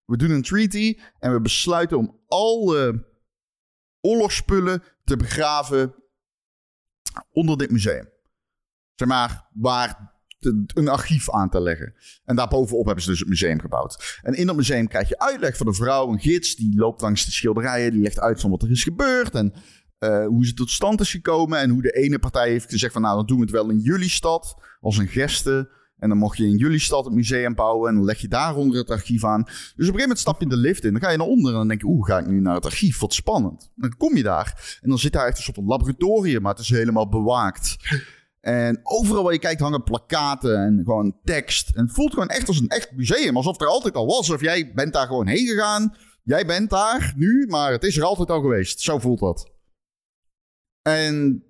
we doen een treaty en we besluiten om alle oorlogsspullen te begraven onder dit museum. Zeg maar, waar een archief aan te leggen. En daarbovenop hebben ze dus het museum gebouwd. En in dat museum krijg je uitleg van een vrouw, een gids, die loopt langs de schilderijen, die legt uit van wat er is gebeurd en uh, hoe ze tot stand is gekomen en hoe de ene partij heeft gezegd van nou, dan doen we het wel in jullie stad als een geste. En dan mocht je in jullie stad het museum bouwen. En dan leg je daaronder het archief aan. Dus op een gegeven moment stap je de lift in. Dan ga je naar onder. En dan denk je, oeh, ga ik nu naar het archief? Wat spannend. Dan kom je daar. En dan zit daar echt een soort laboratorium. Maar het is helemaal bewaakt. En overal waar je kijkt hangen plakaten en gewoon tekst. En het voelt gewoon echt als een echt museum. Alsof er altijd al was. Of jij bent daar gewoon heen gegaan. Jij bent daar nu, maar het is er altijd al geweest. Zo voelt dat. En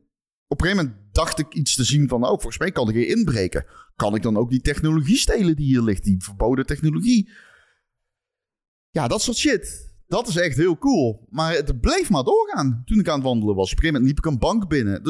op een gegeven moment dacht ik iets te zien van... oh, volgens mij kan ik hier inbreken. Kan ik dan ook die technologie stelen die hier ligt? Die verboden technologie. Ja, dat soort shit. dat is echt heel cool. Maar het bleef maar doorgaan toen ik aan het wandelen was. Op een gegeven moment liep ik een bank binnen.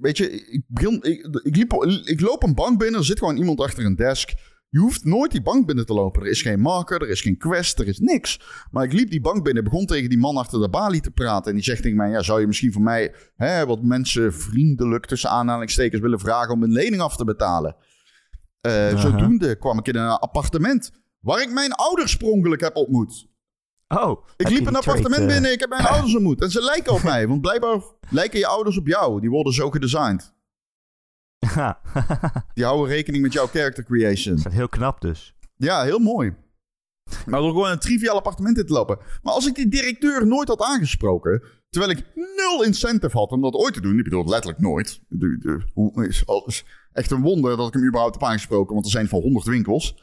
Weet je, ik, begin, ik, ik, liep, ik loop een bank binnen. Er zit gewoon iemand achter een desk. Je hoeft nooit die bank binnen te lopen. Er is geen marker, er is geen quest, er is niks. Maar ik liep die bank binnen, begon tegen die man achter de balie te praten. En die zegt tegen mij, ja, zou je misschien voor mij hè, wat mensen vriendelijk tussen aanhalingstekens willen vragen om een lening af te betalen? Eh. Zodoende kwam ik in een appartement waar ik mijn ouders sprongelijk heb ontmoet. Oh, Ik liep een appartement binnen, ik heb mijn ouders ontmoet. En ze lijken op mij, want blijkbaar lijken je ouders op jou. Die worden zo gedesigned. Ja, Die houden rekening met jouw character creation. dat is heel knap dus. Ja, heel mooi. Maar door gewoon een triviaal appartement in te lopen. Maar als ik die directeur nooit had aangesproken, terwijl ik nul incentive had om dat ooit te doen, ik bedoel letterlijk nooit. De, de, hoe is is echt een wonder dat ik hem überhaupt heb aangesproken, want er zijn van 100 winkels.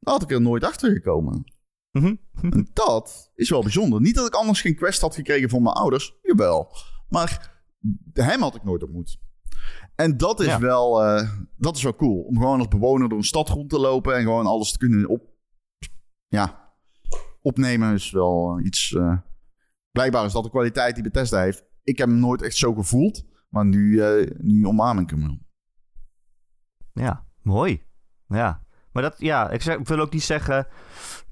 Dan had ik er nooit achter gekomen. Mhm. En dat is wel bijzonder. Niet dat ik anders geen quest had gekregen van mijn ouders. Jawel. Maar hem had ik nooit ontmoet. En dat is, Ja. wel, eh, dat is wel cool. Om gewoon als bewoner door een stad rond te lopen en gewoon alles te kunnen op, ja, opnemen is wel eh, iets. eh, blijkbaar is dat de kwaliteit die Bethesda heeft. Ik heb hem nooit echt zo gevoeld. Maar nu, eh nu omarm ik hem wel. Ja, mooi. Ja. Maar dat, ja, ik, zeg, ik wil ook niet zeggen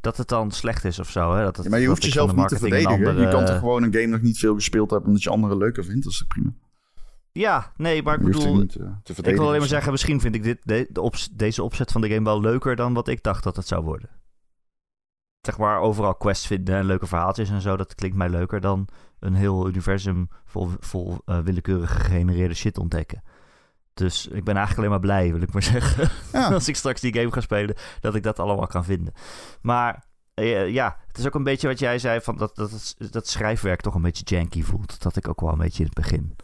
dat het dan slecht is of zo. Hè? Dat het, Ja, maar je hoeft jezelf niet te verdedigen. Je kan andere- toch gewoon een game nog niet veel gespeeld hebben... omdat je anderen leuker vindt. Dat is prima. Ja, nee, maar ik bedoel... niet eh. Ik wil alleen maar zeggen, misschien vind ik dit, de, deze opzet van de game wel leuker dan wat ik dacht dat het zou worden. Zeg maar overal quests vinden en leuke verhaaltjes en zo, dat klinkt mij leuker dan een heel universum vol, vol eh, willekeurig gegenereerde shit ontdekken. Dus ik ben eigenlijk alleen maar blij, wil ik maar zeggen. Ja. Als ik straks die game ga spelen, dat ik dat allemaal kan vinden. Maar eh, ja, het is ook een beetje wat jij zei, van dat, dat, dat schrijfwerk toch een beetje janky voelt. Dat ik ook wel een beetje in het begin.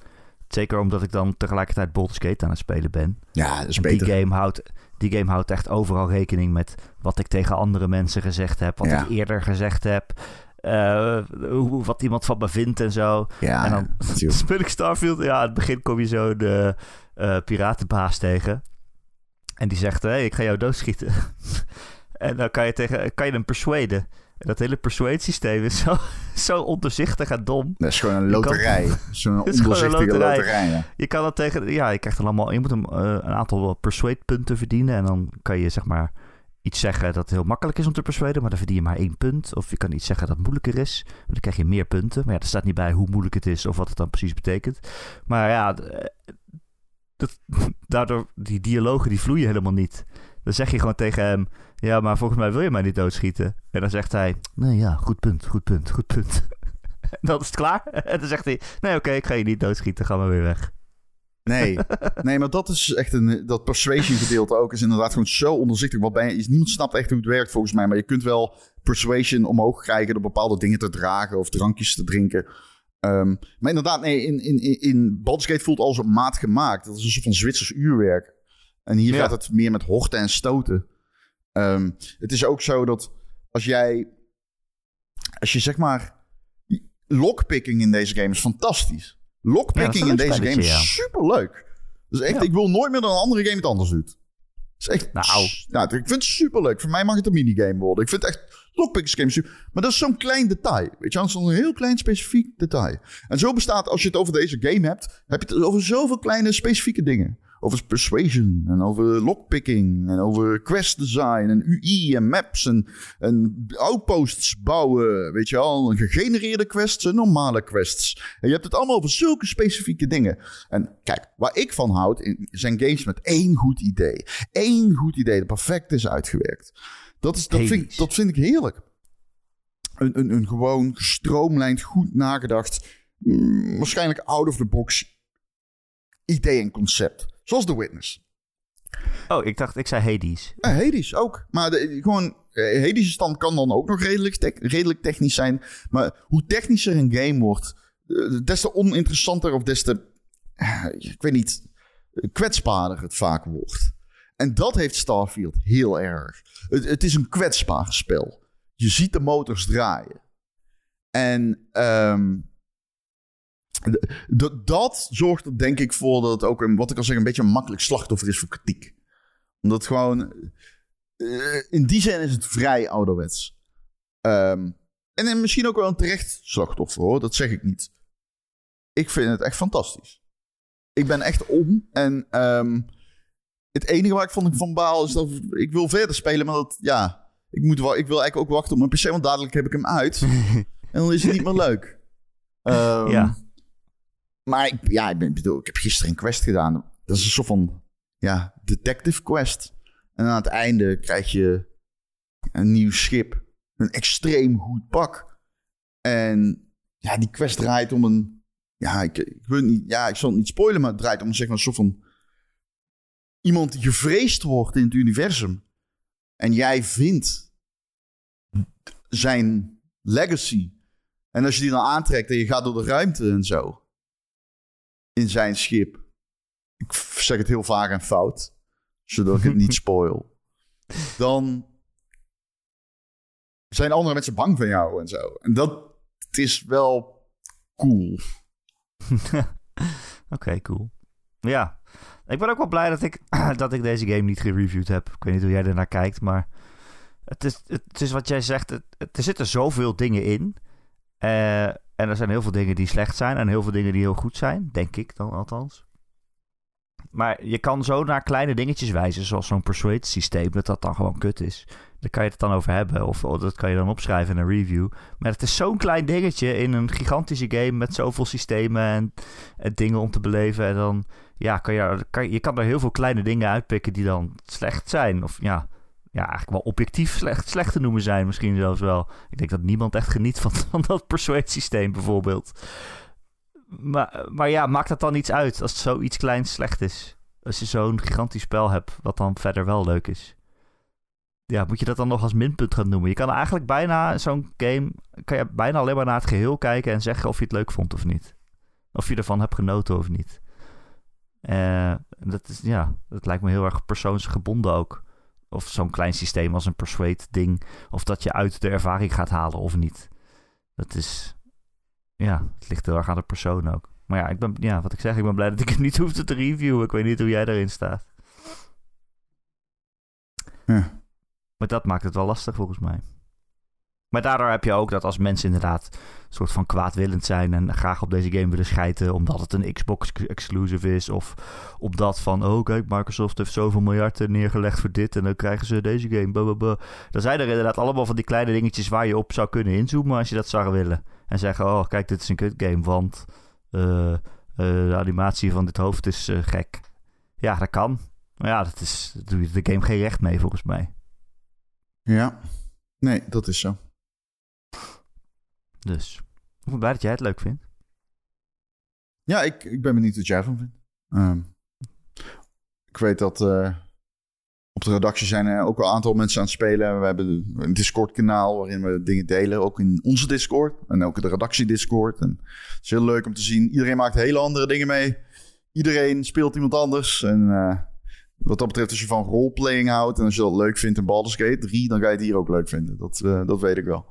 Zeker omdat ik dan tegelijkertijd Baldur's Gate aan het spelen ben. Ja, dat is En beter. Die game, houdt, die game houdt echt overal rekening met wat ik tegen andere mensen gezegd heb. Wat Ja. ik eerder gezegd heb. eh, hoe, wat iemand van me vindt en zo. Ja, en dan speel ik Starfield. Ja, aan het begin kom je zo de eh, piratenbaas tegen. En die zegt, hé, ik ga jou doodschieten. en dan kan je, tegen, kan je hem persuaden. Dat hele persuade systeem is zo, zo ondoorzichtig en dom. Dat is gewoon een loterij. Zo'n Het is gewoon een ondoorzichtige loterij. loterij. ja. Je kan dat tegen, ja, je krijgt dan allemaal, je moet een, eh, een aantal persuade punten verdienen. En dan kan je zeg maar iets zeggen dat heel makkelijk is om te persuaden, maar dan verdien je maar één punt. Of je kan iets zeggen dat moeilijker is, maar dan krijg je meer punten. Maar ja, er staat niet bij hoe moeilijk het is of wat het dan precies betekent. Maar ja, eh, dat, daardoor, die dialogen die vloeien helemaal niet. Dan zeg je gewoon tegen hem, ja, maar volgens mij wil je mij niet doodschieten. En dan zegt hij, nee ja, goed punt, goed punt, goed punt. En dan is het klaar. En dan zegt hij, nee oké, ik ga je niet doodschieten, ga maar weer weg. Nee. nee, maar dat is echt een... Dat persuasion gedeelte ook is inderdaad gewoon zo onderzichtig. Wat bij, is, niemand snapt echt hoe het werkt volgens mij. Maar je kunt wel persuasion omhoog krijgen door bepaalde dingen te dragen of drankjes te drinken. Ehm, maar inderdaad, nee, in, in, in, in Baldur's Gate voelt alles op maat gemaakt. Dat is een soort van Zwitsers uurwerk. En hier Ja. gaat het meer met horten en stoten. Ehm, het is ook zo dat als jij... Als je zeg maar... Lockpicking in deze game is fantastisch. Ja, dat Lockpicking is in deze game is spelletje, super leuk. Dus echt, Ja. ik wil nooit meer dat een andere game het anders doet. Het is echt, Nou. ja, ik vind het super leuk. Voor mij mag het een minigame worden. Ik vind het echt lockpicking game super. Maar dat is zo'n klein detail. Weet je, dat is een heel klein specifiek detail. En zo bestaat, als je het over deze game hebt, heb je het over zoveel kleine specifieke dingen. Over persuasion en over lockpicking en over quest design en UI en maps en, en outposts bouwen. Weet je wel, gegenereerde quests en normale quests. En je hebt het allemaal over zulke specifieke dingen. En kijk, waar ik van houd, zijn games met één goed idee. Één goed idee dat perfect is uitgewerkt. Dat, is, dat, vind, dat vind ik heerlijk. Een, een, een gewoon gestroomlijnd, goed nagedacht, mm, waarschijnlijk out of the box idee en concept. Zoals The Witness. Oh, ik dacht, ik zei Hades. Ja, Hades ook. Maar de, gewoon, eh, Hades' stand kan dan ook nog redelijk, te- redelijk technisch zijn. Maar hoe technischer een game wordt, eh, des te oninteressanter of des te, eh, ik weet niet, kwetsbaarder het vaak wordt. En dat heeft Starfield heel erg. Het, het is een kwetsbaar spel. Je ziet de motors draaien. En ehm, d- d- dat zorgt er denk ik voor dat het ook, een, wat ik al zeg, een beetje een makkelijk slachtoffer is voor kritiek. Omdat gewoon, eh, in die zin is het vrij ouderwets. Ehm, en misschien ook wel een terecht slachtoffer hoor, dat zeg ik niet. Ik vind het echt fantastisch. Ik ben echt om en ehm, het enige waar ik van, van baal is dat ik wil verder spelen, maar dat, ja, ik, moet, ik wil eigenlijk ook wachten op mijn PC, want dadelijk heb ik hem uit. en dan is het niet meer leuk. Ehm, Ja. Maar ik, ja, ik, bedoel, ik heb gisteren een quest gedaan. Dat is een soort van ja, detective quest. En aan het einde krijg je een nieuw schip. Een extreem goed pak. En ja, die quest draait om een... Ja, ik, ik, wil niet, ja, ik zal het niet spoilen, maar het draait om zeg maar, een soort van... Iemand die gevreesd wordt in het universum. En jij vindt zijn legacy. En als je die dan aantrekt en je gaat door de ruimte en zo. In zijn schip. Ik zeg het heel vaak en fout. Zodat ik het niet spoil. Dan zijn andere mensen bang van jou en zo. En dat het is wel cool. Oké, cool. Ja, ik ben ook wel blij dat ik, dat ik deze game niet gereviewd heb. Ik weet niet hoe jij ernaar kijkt, maar het is, het is wat jij zegt. Het, het- er zitten zoveel dingen in. Eh, en er zijn heel veel dingen die slecht zijn en heel veel dingen die heel goed zijn. Denk ik dan althans. Maar je kan zo naar kleine dingetjes wijzen, zoals zo'n persuade systeem, dat dat dan gewoon kut is. Daar kan je het dan over hebben, of, of dat kan je dan opschrijven in een review. Maar het is zo'n klein dingetje in een gigantische game met zoveel systemen en, en dingen om te beleven. En dan, ja, kan je, kan, je kan er heel veel kleine dingen uitpikken die dan slecht zijn. Of ja, ja eigenlijk wel objectief slecht, slecht te noemen zijn, misschien zelfs wel. Ik denk dat niemand echt geniet van, van dat persuade systeem bijvoorbeeld. Maar, maar ja, maakt dat dan iets uit als zoiets kleins slecht is? Als je zo'n gigantisch spel hebt, wat dan verder wel leuk is. Ja, moet je dat dan nog als minpunt gaan noemen? Je kan eigenlijk bijna zo'n game, kan je bijna alleen maar naar het geheel kijken en zeggen of je het leuk vond of niet. Of je ervan hebt genoten of niet. Eh, dat is, ja, dat lijkt me heel erg persoonsgebonden ook. Of zo'n klein systeem als een persuade ding, of dat je uit de ervaring gaat halen of niet. Dat is, ja, het ligt heel erg aan de persoon ook. Maar ja, ik ben, ja, wat ik zeg, ik ben blij dat ik het niet hoefde te reviewen. Ik weet niet hoe jij daarin staat. Ja. Maar dat maakt het wel lastig volgens mij. Maar daardoor heb je ook dat als mensen inderdaad een soort van kwaadwillend zijn en graag op deze game willen schijten omdat het een Xbox exclusive is. Of omdat van, oh kijk, Microsoft heeft zoveel miljarden neergelegd voor dit en dan krijgen ze deze game. Blablabla. Dan zijn er inderdaad allemaal van die kleine dingetjes waar je op zou kunnen inzoomen als je dat zou willen. En zeggen, oh kijk, dit is een kut game, want eh, eh, de animatie van dit hoofd is eh, gek. Ja, dat kan. Maar ja, dat is, doe je de game geen recht mee volgens mij. Ja. Nee, dat is zo. Dus ik ben blij dat jij het leuk vindt. Ja, ik, ik ben benieuwd wat jij ervan vindt. Ehm, ik weet dat eh, op de redactie zijn er ook een aantal mensen aan het spelen. We hebben een Discord-kanaal waarin we dingen delen. Ook in onze Discord en ook in de redactie-Discord. En het is heel leuk om te zien. Iedereen maakt hele andere dingen mee. Iedereen speelt iemand anders. En eh, wat dat betreft, als je van roleplaying houdt... en als je dat leuk vindt in Baldur's Gate 3... dan ga je het hier ook leuk vinden. Dat, eh, dat weet ik wel.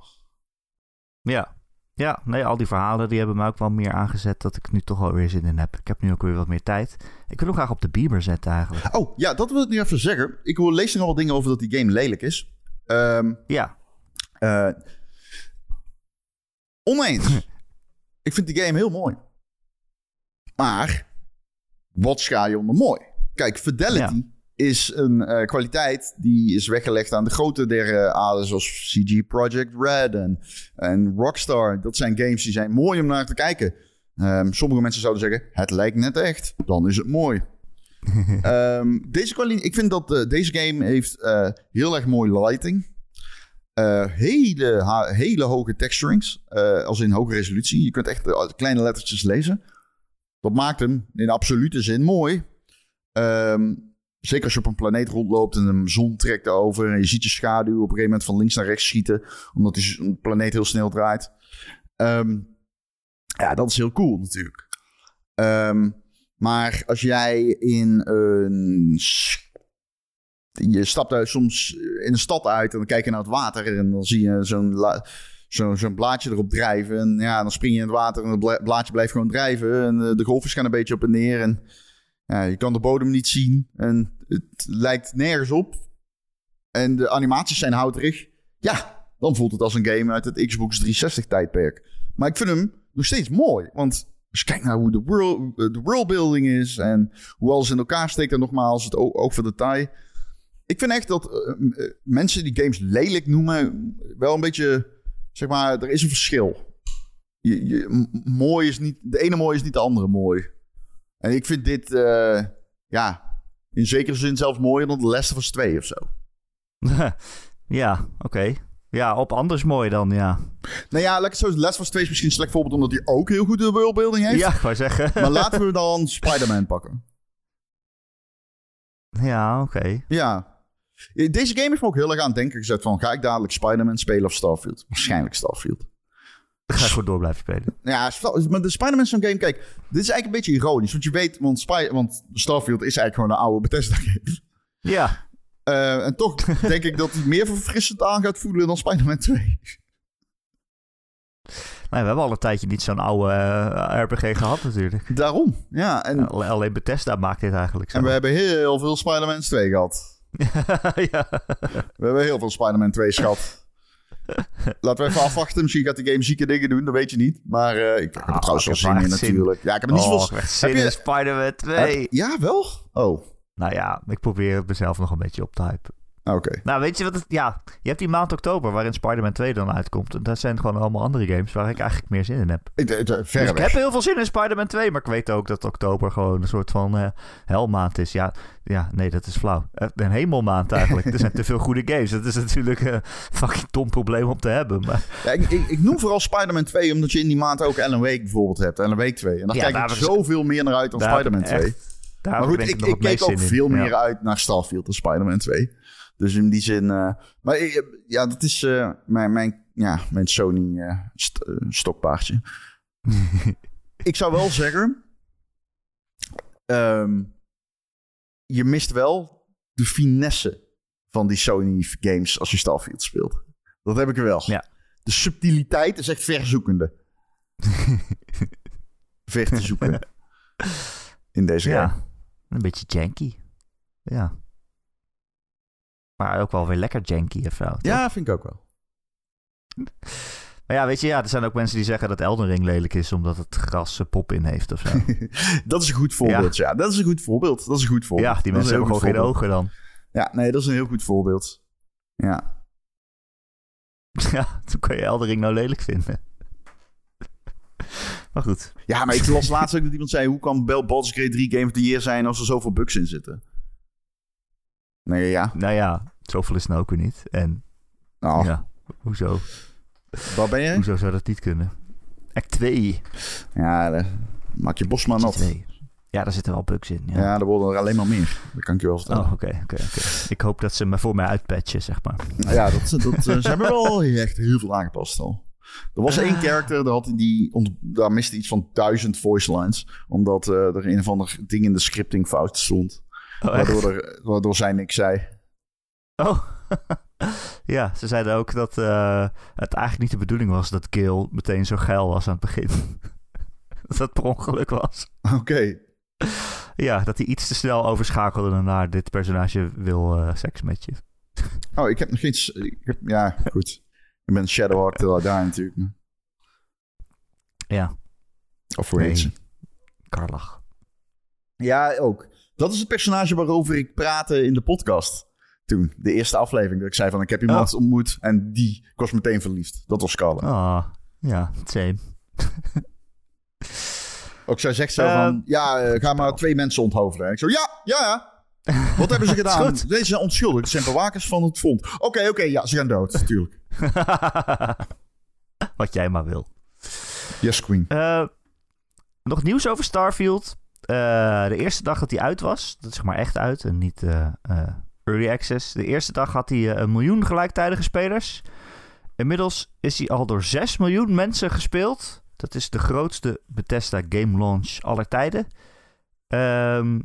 Ja. Ja, nee, al die verhalen die hebben me ook wel meer aangezet dat ik nu toch alweer zin in heb. Ik heb nu ook weer wat meer tijd. Ik wil hem graag op de Beamer zetten eigenlijk. Oh, ja, dat wil ik nu even zeggen. Ik hoor- lees nogal dingen over dat die game lelijk is. Ehm Ja, eh, oneens. ik vind die game heel mooi. Maar, wat scha je onder mooi? Kijk, Fidelity is een eh, kwaliteit die is weggelegd aan de grote der aarde, zoals CG Project Red en, en Rockstar. Dat zijn games die zijn mooi om naar te kijken. Ehm, sommige mensen zouden zeggen, het lijkt net echt. Dan is het mooi. Ehm, deze kwaliteit, ik vind dat eh, deze game heeft heel erg mooi lighting. Hele, hele hoge texturings, als in hoge resolutie. Je kunt echt kleine lettertjes lezen. Dat maakt hem in absolute zin mooi. Ehm, zeker als je op een planeet rondloopt en een zon trekt over en je ziet je schaduw op een gegeven moment van links naar rechts schieten, omdat die planeet heel snel draait. Ehm, ja, dat is heel cool natuurlijk. Ehm, maar als jij in een. Je stapt uit soms in een stad uit en dan kijk je naar het water en dan zie je zo'n zo'n blaadje erop drijven. En ja, dan spring je in het water en het bla- blaadje blijft gewoon drijven. En eh, de golfjes gaan een beetje op en neer. En ja, je kan de bodem niet zien. En het lijkt nergens op. En de animaties zijn houterig. Ja, dan voelt het als een game uit het Xbox 360-tijdperk. Maar ik vind hem nog steeds mooi. Want als je kijkt naar hoe de, world, de worldbuilding is en hoe alles in elkaar steekt, en nogmaals, het o- oog voor detail. Ik vind echt dat eh, eh, mensen die games lelijk noemen, wel een beetje, zeg maar, er is een verschil. Je, mooi is niet, de ene mooi is niet de andere mooi. En ik vind dit, eh, ja, in zekere zin zelfs mooier dan de Last of Us 2 of zo. ja, oké. Ja, op anders mooi dan, ja. Nou ja, lekker zo. Last of Us 2 is misschien een slecht voorbeeld omdat hij ook heel goed de worldbuilding heeft. Ja, ik wou zeggen. Maar laten we dan Spider-Man pakken. Ja, oké. Ja. Deze game heeft me ook heel erg aan het denken gezet van... ga ik dadelijk Spider-Man spelen of Starfield? Waarschijnlijk Starfield. Dan ga ik gewoon door blijven spelen. Ja, maar de Spider-Man zo'n game... Kijk, dit is eigenlijk een beetje ironisch. Want je weet, want, Spy- want Starfield is eigenlijk gewoon een oude Bethesda-game. Ja, Eh, en toch denk ik dat hij meer verfrissend aan gaat voelen dan Spider-Man 2. nou, we hebben al een tijdje niet zo'n oude eh, RPG gehad natuurlijk. Daarom. Ja, en, Alle- Alleen Bethesda maakt dit eigenlijk zo. en we hebben heel veel Spider-Man's 2 gehad. ja. We hebben heel veel Spider-Man 2 gehad. Laten we even afwachten. Misschien gaat de game zieke dingen doen, dat weet je niet. Maar eh, ik heb er Ah, trouwens wel zin in zin. natuurlijk. Ja, ik heb er niet Oh, zoveel... zin heb je- in Spider-Man 2. heb- ja, wel? Oh, Nou ja, ik probeer mezelf nog een beetje op te hypen. Oké. Nou, weet je wat het... Ja, je hebt die maand oktober waarin Spider-Man 2 dan uitkomt. En daar zijn gewoon allemaal andere games waar ik eigenlijk meer zin in heb. Ik- ik- Verre Dus ik heb heel veel zin in Spider-Man 2, maar ik weet ook dat oktober gewoon een soort van eh, helmaand is. Ja, ja, nee, dat is flauw. Eh, Een hemelmaand eigenlijk. er zijn te veel goede games. Dat is natuurlijk een fucking dom probleem om te hebben. Maar Ja, ik, ik, ik noem vooral Spider-Man 2, omdat je in die maand ook Alan Wake bijvoorbeeld hebt. Alan Wake 2. En daar Ja, kijk daar ik zoveel meer naar uit dan Spider-Man heb ik 2. echt- daar Maar goed, ik, ik keek ook in. veel Ja. meer uit naar Starfield dan Spider-Man 2. Dus in die zin... eh, maar ik- ja, dat is eh, mijn, mijn, ja, mijn Sony eh, st- stokpaardje. ik zou wel zeggen... ehm, je mist wel de finesse van die Sony games als je Starfield speelt. Dat heb ik wel. Ja. De subtiliteit is echt verzoekende. Ver te zoeken. In deze game. Ja, een beetje janky. Ja. Maar ook wel weer lekker janky of zo. toch? Ja, vind ik ook wel. Maar ja, weet je, ja, er zijn ook mensen die zeggen dat Elden Ring lelijk is omdat het gras pop in heeft of zo. dat is een goed voorbeeld, ja. Dat is een goed voorbeeld. Dat is een goed voorbeeld. ja, die mensen hebben gewoon geen ogen dan. Ja, nee, dat is een heel goed voorbeeld. Ja. Ja, toen kan je Elden Ring nou lelijk vinden. Maar goed. Ja, maar ik las laatst ook dat iemand zei... hoe kan Bell Baldur's Gate 3 Game of the Year zijn... als er zoveel bugs in zitten? Nee, ja. Nou ja, zoveel is het nou ook weer niet. En Nou, ja, hoezo? waar ben je? Hoezo zou dat niet kunnen? Act 2. Ja, maak je bos maar nat. 2. Ja, daar zitten wel bugs in. Ja. Ja, er worden er alleen maar meer. Dat kan ik je wel vertellen. Oh, oké, oké, oké. Ik hoop dat ze me voor mij uitpatchen, zeg maar. Nou Ja, dat, dat, eh, ze hebben wel echt heel veel aangepast al. Er was één character, daar, had hij die, daar miste iets van duizend voice lines. Omdat eh, er een of ander ding in de scripting fout stond. Oh? Waardoor, er, waardoor zij niks zei. Oh. ja, ze zeiden ook dat eh, het eigenlijk niet de bedoeling was dat Gil meteen zo geil was aan het begin. dat dat per ongeluk was. Oké. Ja, dat hij iets te snel overschakelde naar dit personage wil eh, seks met je. Oh, ik heb nog iets. Ik heb, ja, goed. Ik ben Shadowhawk till I die natuurlijk. Ja, Of hoe heet Nee. ze? Karlach. Ja, ook. Dat is het personage waarover ik praatte in de podcast. Toen, de eerste aflevering. Dat ik zei van, ik heb iemand Oh. ontmoet en die ik was meteen verliefd. Dat was Scarlett. Ah, ja, same. Ook zij zegt zo Eh, van, ja, eh, ga maar twee mensen onthoofden. En ik zo, ja, ja, ja. Wat hebben ze gedaan? Deze zijn onschuldig. Het zijn bewakers van het front. Oké, oké, ja, ze gaan dood, natuurlijk. Wat jij maar wil. Yes, queen. Eh, nog nieuws over Starfield. Eh, de eerste dag dat hij uit was, dat is zeg maar echt uit en niet eh, eh, early access. De eerste dag had hij een miljoen gelijktijdige spelers. Inmiddels is hij al door 6 miljoen mensen gespeeld. Dat is de grootste Bethesda game launch aller tijden. Ehm,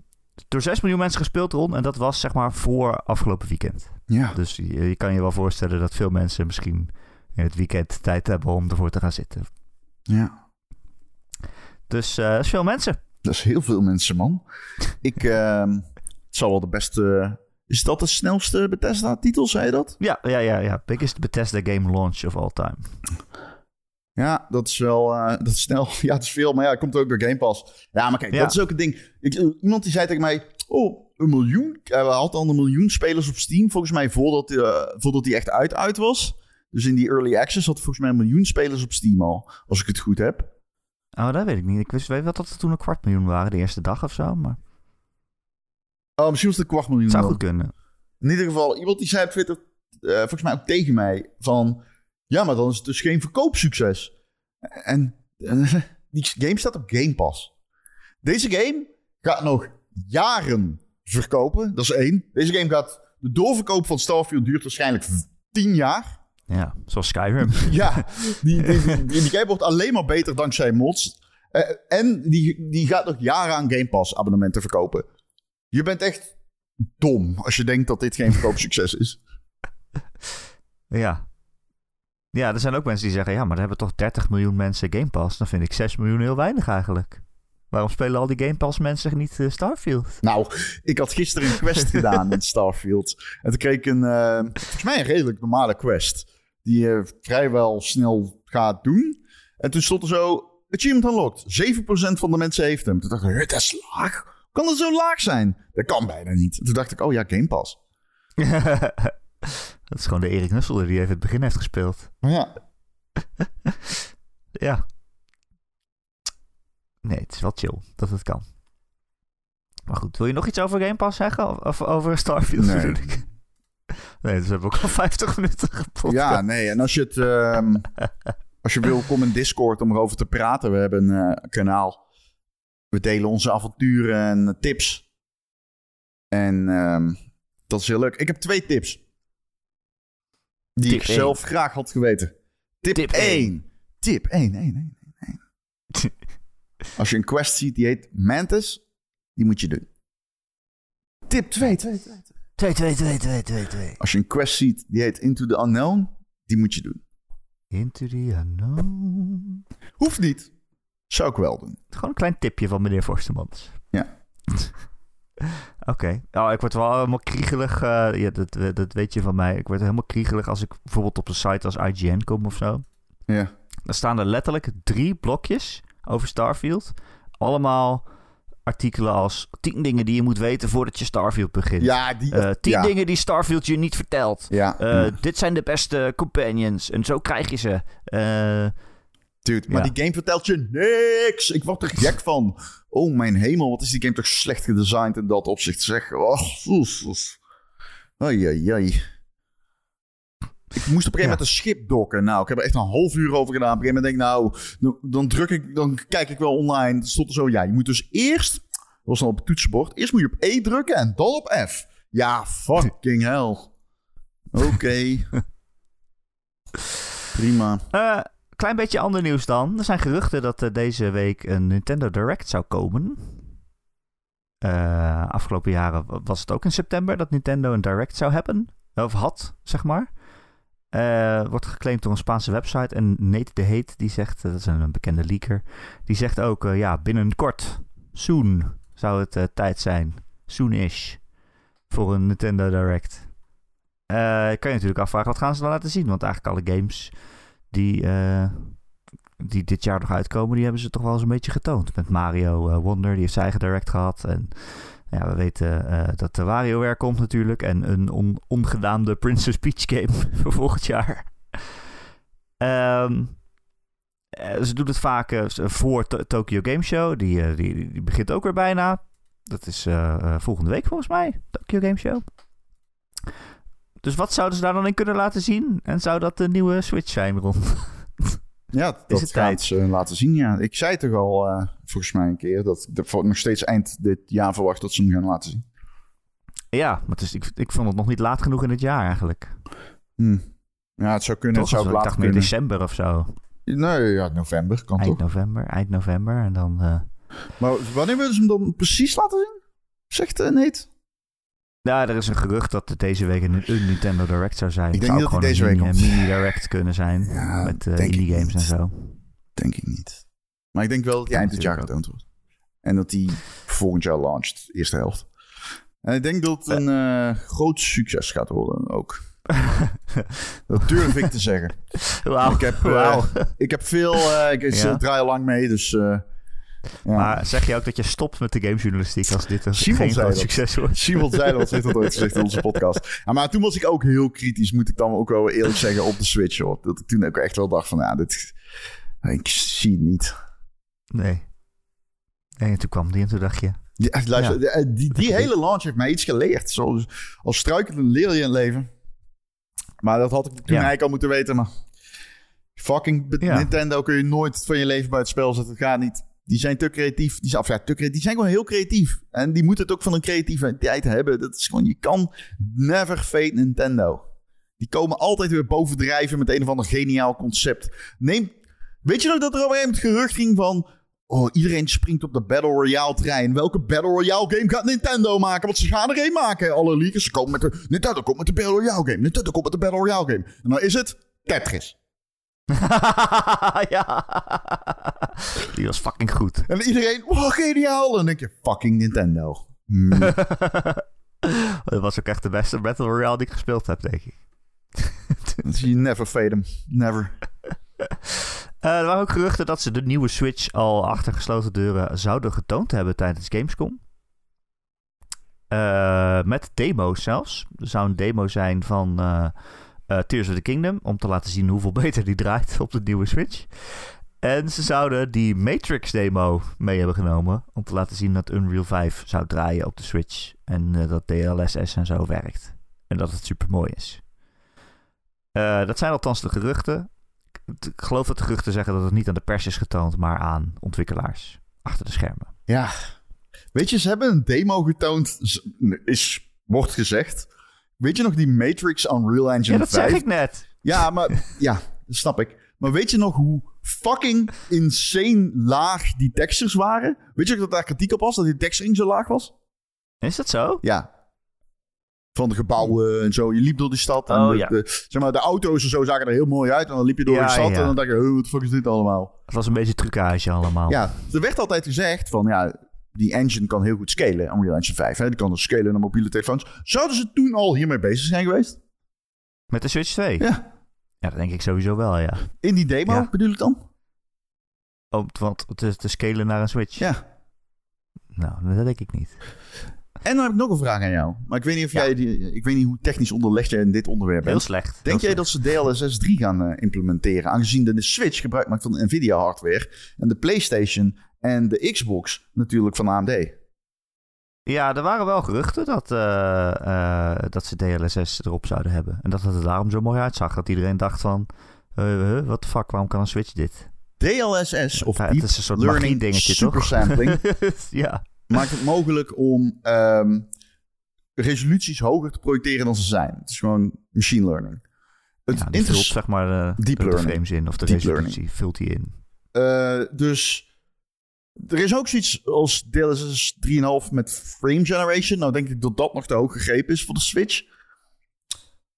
door 6 miljoen mensen gespeeld, Ron. En dat was zeg maar voor afgelopen weekend. Ja. Dus je, je kan je wel voorstellen dat veel mensen misschien in het weekend tijd hebben om ervoor te gaan zitten. ja. Dus dat is veel mensen. Dat is heel veel mensen, man. Ik, ehm, het zal wel de beste Is dat de snelste Bethesda-titel, zei je dat? Ja, ja, ja, ja. Biggest Bethesda game launch of all time. Ja, dat is wel eh, dat is snel. Ja, het is veel, maar ja, het komt ook door Game Pass. Ja, maar kijk, Ja. dat is ook een ding. Ik, eh, iemand die zei tegen mij, oh, een miljoen. We hadden al een miljoen spelers op Steam, volgens mij, voordat, eh voordat die echt uit, uit was. Dus in die early access had volgens mij een miljoen spelers op Steam al, als ik het goed heb. Oh, dat weet ik niet. Ik wist weet wel dat er toen een kwart miljoen waren de eerste dag of zo. Maar Oh, misschien was het een kwart miljoen. het zou goed kunnen. In ieder geval, iemand die zei op Twitter, eh, volgens mij ook tegen mij, van... Ja, maar dan is het dus geen verkoopsucces. En die game staat op Game Pass. Deze game gaat nog jaren verkopen, dat is één. Deze game gaat... De doorverkoop van Starfield duurt waarschijnlijk v- tien jaar. Ja, zoals Skyrim. Ja, die, die, die, die game wordt alleen maar beter dankzij mods. Eh, en die, die gaat nog jaren aan Game Pass abonnementen verkopen. Je bent echt dom als je denkt dat dit geen verkoopsucces is. ja. Ja, er zijn ook mensen die zeggen... Ja, maar dan hebben toch 30 miljoen mensen Game Pass. Dan vind ik 6 miljoen heel weinig eigenlijk. Waarom spelen al die Game Pass mensen niet eh, Starfield? Nou, ik had gisteren een quest gedaan met Starfield. En toen kreeg ik een, eh, volgens mij een redelijk normale quest. Die je vrijwel snel gaat doen. En toen stond er zo, achievement unlocked. 7% van de mensen heeft hem. Toen dacht ik, dat is laag. Hoe Kan dat zo laag zijn? Dat kan bijna niet. En toen dacht ik, oh ja, Game Pass. dat is gewoon de Erik Nusselder die even het begin heeft gespeeld. Ja, Ja. Nee, het is wel chill dat het kan. Maar goed, wil je nog iets over Game Pass zeggen? Of, of over Starfield Nee. ik? Nee, dus we hebben ook al 50 minuten gepot. ja, nee. En als je het, ehm, als je wil, kom in Discord om erover te praten. We hebben een eh, kanaal. We delen onze avonturen en tips. En ehm, dat is heel leuk. Ik heb twee tips. Die Tip ik één. zelf graag had geweten. Tip, Tip 1. Tip 1, 1, 1, 1. Als je een quest ziet die heet Mantis, die moet je doen. Tip 2, 2, 2. 2, 2, 2, 2, 2, 2. Als je een quest ziet die heet Into the Unknown, die moet je doen. Into the unknown. Hoeft niet. Zou ik wel doen. Gewoon een klein tipje van meneer Forstemans. Ja. Oké. Nou, ik word wel helemaal kriegelig. eh, ja, dat, dat weet je van mij. Ik word helemaal kriegelig als ik bijvoorbeeld op een site als IGN kom of zo. Ja. Dan staan er letterlijk drie blokjes over Starfield. Allemaal artikelen als 10 dingen die je moet weten voordat je Starfield begint. Ja, die... Eh, 10 ja. dingen die Starfield je niet vertelt. Ja, Eh, ja. Dit zijn de beste companions en zo krijg je ze. Eh, dude. Maar ja. die game vertelt je niks. Ik word er gek van. Oh, mijn hemel. Wat is die game toch slecht gedesigned in dat opzicht. Zeg. Oh, oef, oef. Ik moest op een gegeven moment een schip dokken. Nou, ik heb er echt een half uur over gedaan. Op een gegeven moment denk ik, nou, dan, druk ik, dan kijk ik wel online. Stond er zo, ja, je moet dus eerst, dat was dan op het toetsenbord, eerst moet je op E drukken en dan op F. Ja, fucking hell. Oké. Prima. Eh, klein beetje ander nieuws dan. Er zijn geruchten dat er deze week een Nintendo Direct zou komen. Eh, afgelopen jaren was het ook in september dat Nintendo een Direct zou hebben. Of had, zeg maar. Eh, wordt geclaimd door een Spaanse website. En Nate de Heet, die zegt, eh, dat is een bekende leaker. Die zegt ook, eh, ja, binnenkort, soon, zou het tijd zijn. Soon-ish. Voor een Nintendo Direct. Kan je natuurlijk afvragen, wat gaan ze dan laten zien? Want eigenlijk alle games die, die dit jaar nog uitkomen, die hebben ze toch wel eens een beetje getoond. Met Mario Wonder, die heeft zijn eigen direct gehad. En ja, we weten eh, dat de WarioWare komt natuurlijk. En een on- ongedaamde Princess Peach game voor volgend jaar. Ehm, eh, ze doen het vaak eh, voor To- Tokyo Game Show. Die, die, die begint ook weer bijna. Dat is volgende week volgens mij, Tokyo Game Show. Dus wat zouden ze daar dan in kunnen laten zien? En zou dat de nieuwe Switch zijn rond? Ja, Is dat het gaat tijd? ze laten zien, ja. Ik zei toch al, volgens mij een keer, dat ik er nog steeds eind dit jaar verwacht dat ze hem gaan laten zien. Ja, maar het is, ik, ik vond het nog niet laat genoeg in het jaar eigenlijk. Hm. Ja, het zou kunnen, Toch? het zou ik dacht meer december of zo. Nee, ja, november kan Eind toch. november, eind november. En dan... eh, Maar wanneer willen ze hem dan precies laten zien? Zegt uh, Nate? Ja, er is een gerucht dat het deze week een, een Nintendo Direct zou zijn. Ik denk zou dat ook gewoon deze een week mini, komt. mini Direct kunnen zijn. Ja, met eh, indie games en zo. Denk ik niet. Maar ik denk wel dat hij eind dit jaar getoond wordt. En dat hij volgend jaar launcht, eerste helft. En ik denk dat het een eh, groot succes gaat worden ook. dat durf ik te zeggen. Ik heb, eh. Ik heb veel... eh, ik Ja. draai al lang mee, dus... ja. Maar zeg je ook dat je stopt met de gamejournalistiek als dit een Simon groot succes wordt? Simon zei dat, heeft dat ooit gezegd in onze podcast. Ja, maar toen was ik ook heel kritisch, moet ik dan ook wel eerlijk zeggen, op de Switch. Hoor. Dat ik toen ook echt wel dacht van, ja, dit... Ik zie het niet. Nee. En toen kwam die en toen dacht je... Ja, luister, Ja. die, die, hele launch heeft mij iets geleerd. Zo, als struikelende leer je in het leven. Maar dat had ik toen Ja. eigenlijk al moeten weten. Maar fucking. Nintendo kun je nooit van je leven bij het spel zetten. Het gaat niet. Die zijn te creatief. Die zijn, ja, te creatief. Die zijn gewoon heel creatief. En die moeten het ook van een creativiteit hebben. Dat is gewoon, je kan never fade Nintendo. Die komen altijd weer bovendrijven met een of ander geniaal concept. Neem, weet je nog dat er op een gerucht ging van... Oh, iedereen springt op de Battle Royale trein. Welke Battle Royale game gaat Nintendo maken? Want ze gaan er één maken. Alle leakers. Ze komen met de... Nintendo komt met de Battle Royale game. Nintendo komt met de Battle Royale game. En dan is het Tetris. ja. Die was fucking goed. En iedereen, oh geniaal. En dan denk je, fucking Nintendo. Hmm. Dat was ook echt de beste Battle Royale die ik gespeeld heb, denk ik. Je never fade hem. Never. Eh, er waren ook geruchten dat ze de nieuwe Switch al achter gesloten deuren zouden getoond hebben tijdens Gamescom. Eh, met demo's zelfs. Er zou een demo zijn van eh, Tears of the Kingdom. Om te laten zien hoeveel beter die draait op de nieuwe Switch. En ze zouden die Matrix demo mee hebben genomen. Om te laten zien dat Unreal 5 zou draaien op de Switch. En dat DLSS en zo werkt. En dat het super mooi is. Dat zijn althans de geruchten. Ik geloof dat de geruchten zeggen dat het niet aan de pers is getoond, maar aan ontwikkelaars achter de schermen. Ja. Weet je, ze hebben een demo getoond. Is, wordt gezegd. Weet je nog die Matrix Unreal Engine Ja, dat 5? zeg ik net. Ja, maar ja, dat snap ik. Maar weet je nog hoe fucking insane laag die textures waren? Weet je ook dat daar kritiek op was, dat die texturing zo laag was? Is dat zo? Ja. Van de gebouwen en zo. Je liep door die stad. En Oh, de, ja. de- zeg maar, de auto's en zo zagen er heel mooi uit. En dan liep je door Ja, de stad ja. en dan dacht je, oh, wat de fuck is dit allemaal? Het was een beetje trucage allemaal. Ja, er werd altijd gezegd van, ja, die engine kan heel goed scalen. Unreal Engine 5, hè. Die kan dus scalen naar mobiele telefoons. Zouden ze toen al hiermee bezig zijn geweest? Met de Switch 2? Ja. Ja, dat denk ik sowieso wel, ja. In die demo, bedoel ik dan? Oh, want te, te scalen naar een Switch? Ja. Nou, dat denk ik niet. En dan heb ik nog een vraag aan jou. Maar ik weet niet, of Ja. jij die, ik weet niet hoe technisch onderlegd jij in dit onderwerp Heel bent. slecht. Denk Heel jij dat ze DLSS 3 gaan eh, implementeren? Aangezien de Switch gebruik maakt van Nvidia hardware. En de PlayStation en de Xbox natuurlijk van AMD. Ja, er waren wel geruchten dat, eh, eh, dat ze DLSS erop zouden hebben. En dat het er daarom zo mooi uitzag. Dat iedereen dacht van, wat de fuck, waarom kan een Switch dit? DLSS of Ja, het is een soort Learning dingetje, toch? Supersampling ja. Maakt het mogelijk om ehm, resoluties hoger te projecteren dan ze zijn. Het is gewoon machine learning. Het ja, die vult zeg maar de, Deep de learning. frames in of de Deep resolutie vult die in. Eh, dus er is ook zoiets als DLSS 3,5 met frame generation. Nou denk ik dat dat nog te hoog gegrepen is voor de Switch.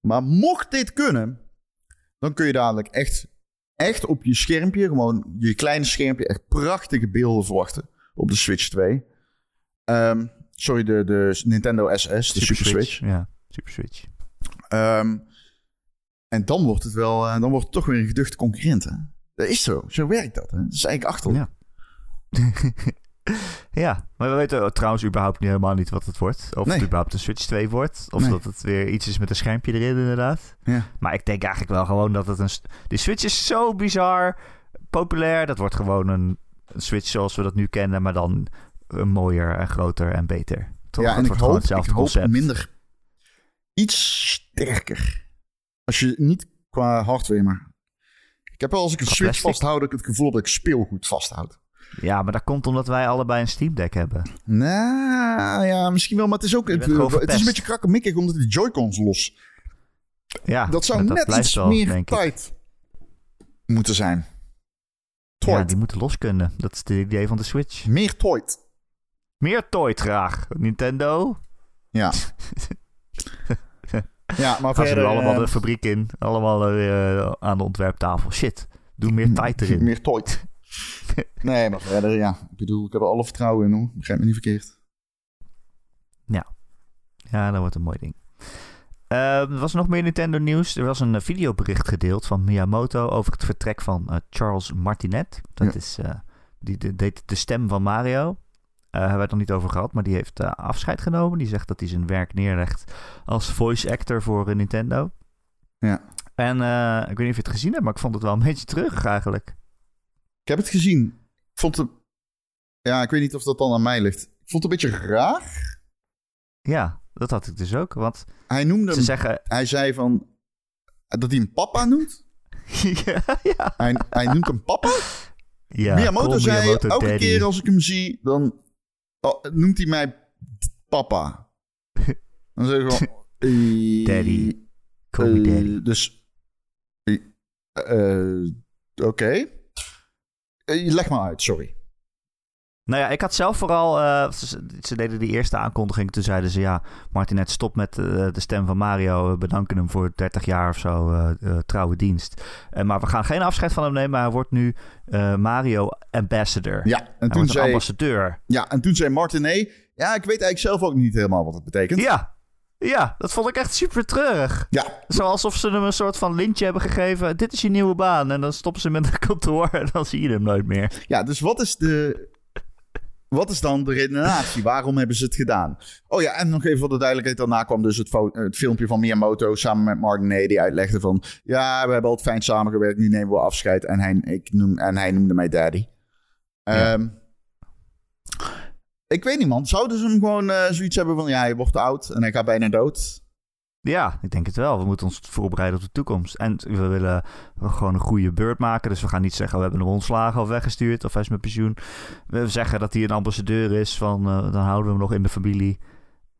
Maar mocht dit kunnen, dan kun je dadelijk echt, echt op je schermpje, gewoon je kleine schermpje, echt prachtige beelden verwachten op de Switch 2. Ehm, sorry, de, de Nintendo SS, de Super, Switch. Ja, Super Switch. Ehm, en dan wordt het wel, eh, dan wordt het toch weer een geduchte concurrent. Hè? Dat is zo, zo werkt dat. Hè? Dat is eigenlijk achterlijk. Ja. ja, maar we weten trouwens überhaupt niet helemaal niet wat het wordt. Of Nee. het überhaupt een Switch 2 wordt. Of Nee. dat het weer iets is met een schermpje erin inderdaad. Ja. Maar ik denk eigenlijk wel gewoon dat het een... Die Switch is zo bizar populair. Dat wordt gewoon een, een Switch zoals we dat nu kennen. Maar dan mooier en groter en beter. Toch? Ja, en ik hoop, ik hoop concept. minder... Iets sterker. Als je niet qua hardware, maar... Ik heb wel als ik een Switch vasthoud, ik het gevoel dat ik speelgoed vasthoud. Ja, maar dat komt omdat wij allebei een Steam Deck hebben. Nou, ja, misschien wel, maar het is ook... Het, is een beetje krakkemikkig, omdat de Joy-Cons los. Ja, dat zou net iets wel, meer tijd moeten zijn. Ja, die moeten los kunnen. Dat is het idee van de Switch. Meer toit. Meer toy graag. Nintendo. Ja. ja, maar Gaan verder... allemaal de fabriek in. Allemaal eh, aan de ontwerptafel. Shit. Doe meer tijd erin. Meer toit. nee, maar verder, ja. Ik bedoel, ik heb er alle vertrouwen in, hoor. Begrijp me niet verkeerd. Ja, dat wordt een mooi ding. Eh, er was nog meer Nintendo nieuws. Er was een eh, videobericht gedeeld van Miyamoto over het vertrek van eh, Charles Martinet. Dat Ja. is die de, deed de stem van Mario. Eh hebben we het nog niet over gehad, maar die heeft eh, afscheid genomen. Die zegt dat hij zijn werk neerlegt als voice actor voor eh, Nintendo. Ja. En ik weet niet of je het gezien hebt, maar ik vond het wel een beetje terug eigenlijk. Ik heb het gezien. Ik vond het... Ja, ik weet niet of dat dan aan mij ligt. Ik vond het een beetje raar. Ja, dat had ik dus ook. Want Hij noemde ze hem... zeggen... Hij zei van... Dat hij hem papa noemt. ja, ja. Hij, hij noemt hem papa. ja Miyamoto zei, elke keer als ik hem zie, dan noemt hij mij papa. Dan zeg ik gewoon... eh, Daddy. Call me eh, daddy. Dus... eh, Oké. Leg maar uit, sorry. Nou ja, ik had zelf vooral... eh, ze, ze deden die eerste aankondiging. Toen zeiden ze, ja, Martinet stopt met eh, de stem van Mario. We bedanken hem voor 30 jaar of zo eh, trouwe dienst. Maar we gaan geen afscheid van hem nemen. Maar hij wordt nu Mario Ambassador. Ja, en hij toen, zei, ambassadeur. ja, en toen zei Martinet... Ja, ik weet eigenlijk zelf ook niet helemaal wat het betekent. Ja, ja, dat vond ik echt super treurig. Ja, Zo alsof ze hem een soort van lintje hebben gegeven. Dit is je nieuwe baan. En dan stoppen ze met een kantoor en dan zie je hem nooit meer. Ja, dus wat is de. Wat is dan de redenatie? Waarom hebben ze het gedaan? Oh ja, en nog even voor de duidelijkheid. Daarna kwam dus het, filmpje van Miyamoto samen met Martinet. Die uitlegde van... Ja, we hebben altijd fijn samengewerkt. Nu nemen we afscheid. En hij, ik noem, en hij noemde mij daddy. Ja. Ehm, ik weet niet, man. Zouden ze hem gewoon eh, zoiets hebben van... Ja, hij wordt oud en hij gaat bijna dood. Ja, ik denk het wel. We moeten ons voorbereiden op de toekomst. En we willen gewoon een goede beurt maken. Dus we gaan niet zeggen, we hebben hem ontslagen of weggestuurd. Of hij is met pensioen. We zeggen dat hij een ambassadeur is. Van, eh, dan houden we hem nog in de familie.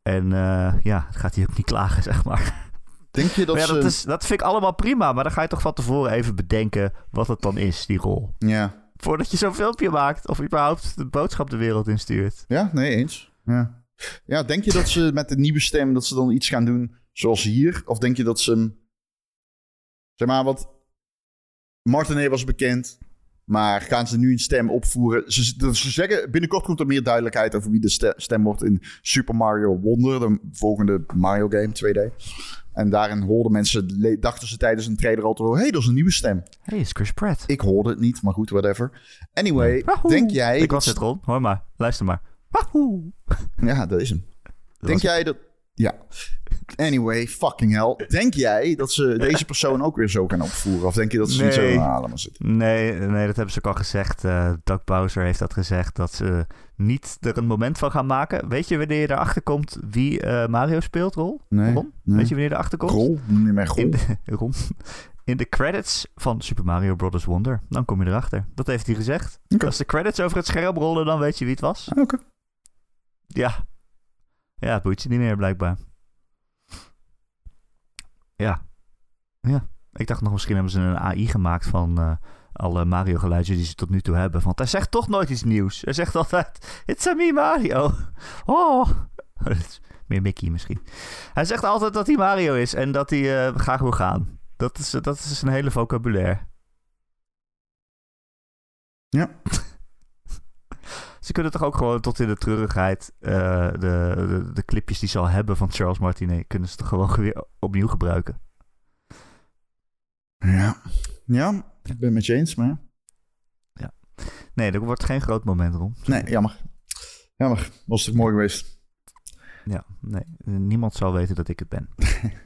En eh, ja, gaat hij ook niet klagen, zeg maar. Denk je dat ja, ze... dat, is, dat vind ik allemaal prima. Maar dan ga je toch van tevoren even bedenken wat het dan is, die rol. Ja. Voordat je zo'n filmpje maakt. Of überhaupt de boodschap de wereld instuurt. Ja, nee, eens. Ja. ja, denk je dat ze met de nieuwe stem... dat ze dan iets gaan doen zoals hier? Of denk je dat ze hem... Zeg maar, wat... Martinet was bekend... Maar gaan ze nu een stem opvoeren? Ze, ze zeggen, binnenkort komt er meer duidelijkheid over wie de ste- stem wordt in Super Mario Wonder, de volgende Mario game 2D. En daarin hoorden mensen, dachten ze tijdens een trailer al te horen, hey, dat is een nieuwe stem. hey, is Chris Pratt. Ik hoorde het niet, maar goed, whatever. Anyway, Wahoo! denk jij... Ik was het, Ron. Hoor maar. Luister maar. Wahoo! Ja, dat is hem. Dat Denk jij dat... Ja. Anyway, fucking hell. Denk jij dat ze deze persoon ook weer zo gaan opvoeren? Of denk je dat ze niet zo Nee. halen maar zitten? Nee, nee, dat hebben ze ook al gezegd. Eh Doug Bowser heeft dat gezegd. Dat ze niet er een moment van gaan maken. Weet je wanneer je erachter komt wie eh, Mario speelt, Rol? Nee, Ron? nee. Weet je wanneer je erachter komt? Grol? Noem je mij Grol? In de, Ron. In de credits van Super Mario Bros. Wonder. Dan kom je erachter. Dat heeft hij gezegd. Oké. Als de credits over het scherm rollen, dan weet je wie het was. Ah, Oké. Ja. Ja, het boeit je niet meer blijkbaar. Ja. Ja. Ik dacht nog, misschien hebben ze een AI gemaakt van eh, alle Mario geluidjes die ze tot nu toe hebben. Want hij zegt toch nooit iets nieuws. Hij zegt altijd, it's a me Mario. Oh. Meer Mickey misschien. Hij zegt altijd dat hij Mario is en dat hij eh, graag wil gaan. Dat is, dat is een hele vocabulaire. Ja. Ze kunnen toch ook gewoon tot in de treurigheid eh, de, de, de clipjes die ze al hebben van Charles Martinet, kunnen ze toch gewoon weer opnieuw gebruiken. Ja. Ja, ik ben het met je eens, maar... Nee, er wordt geen groot moment rond. Nee, jammer. Jammer. Was toch mooi geweest? Ja, nee, niemand zal weten dat ik het ben.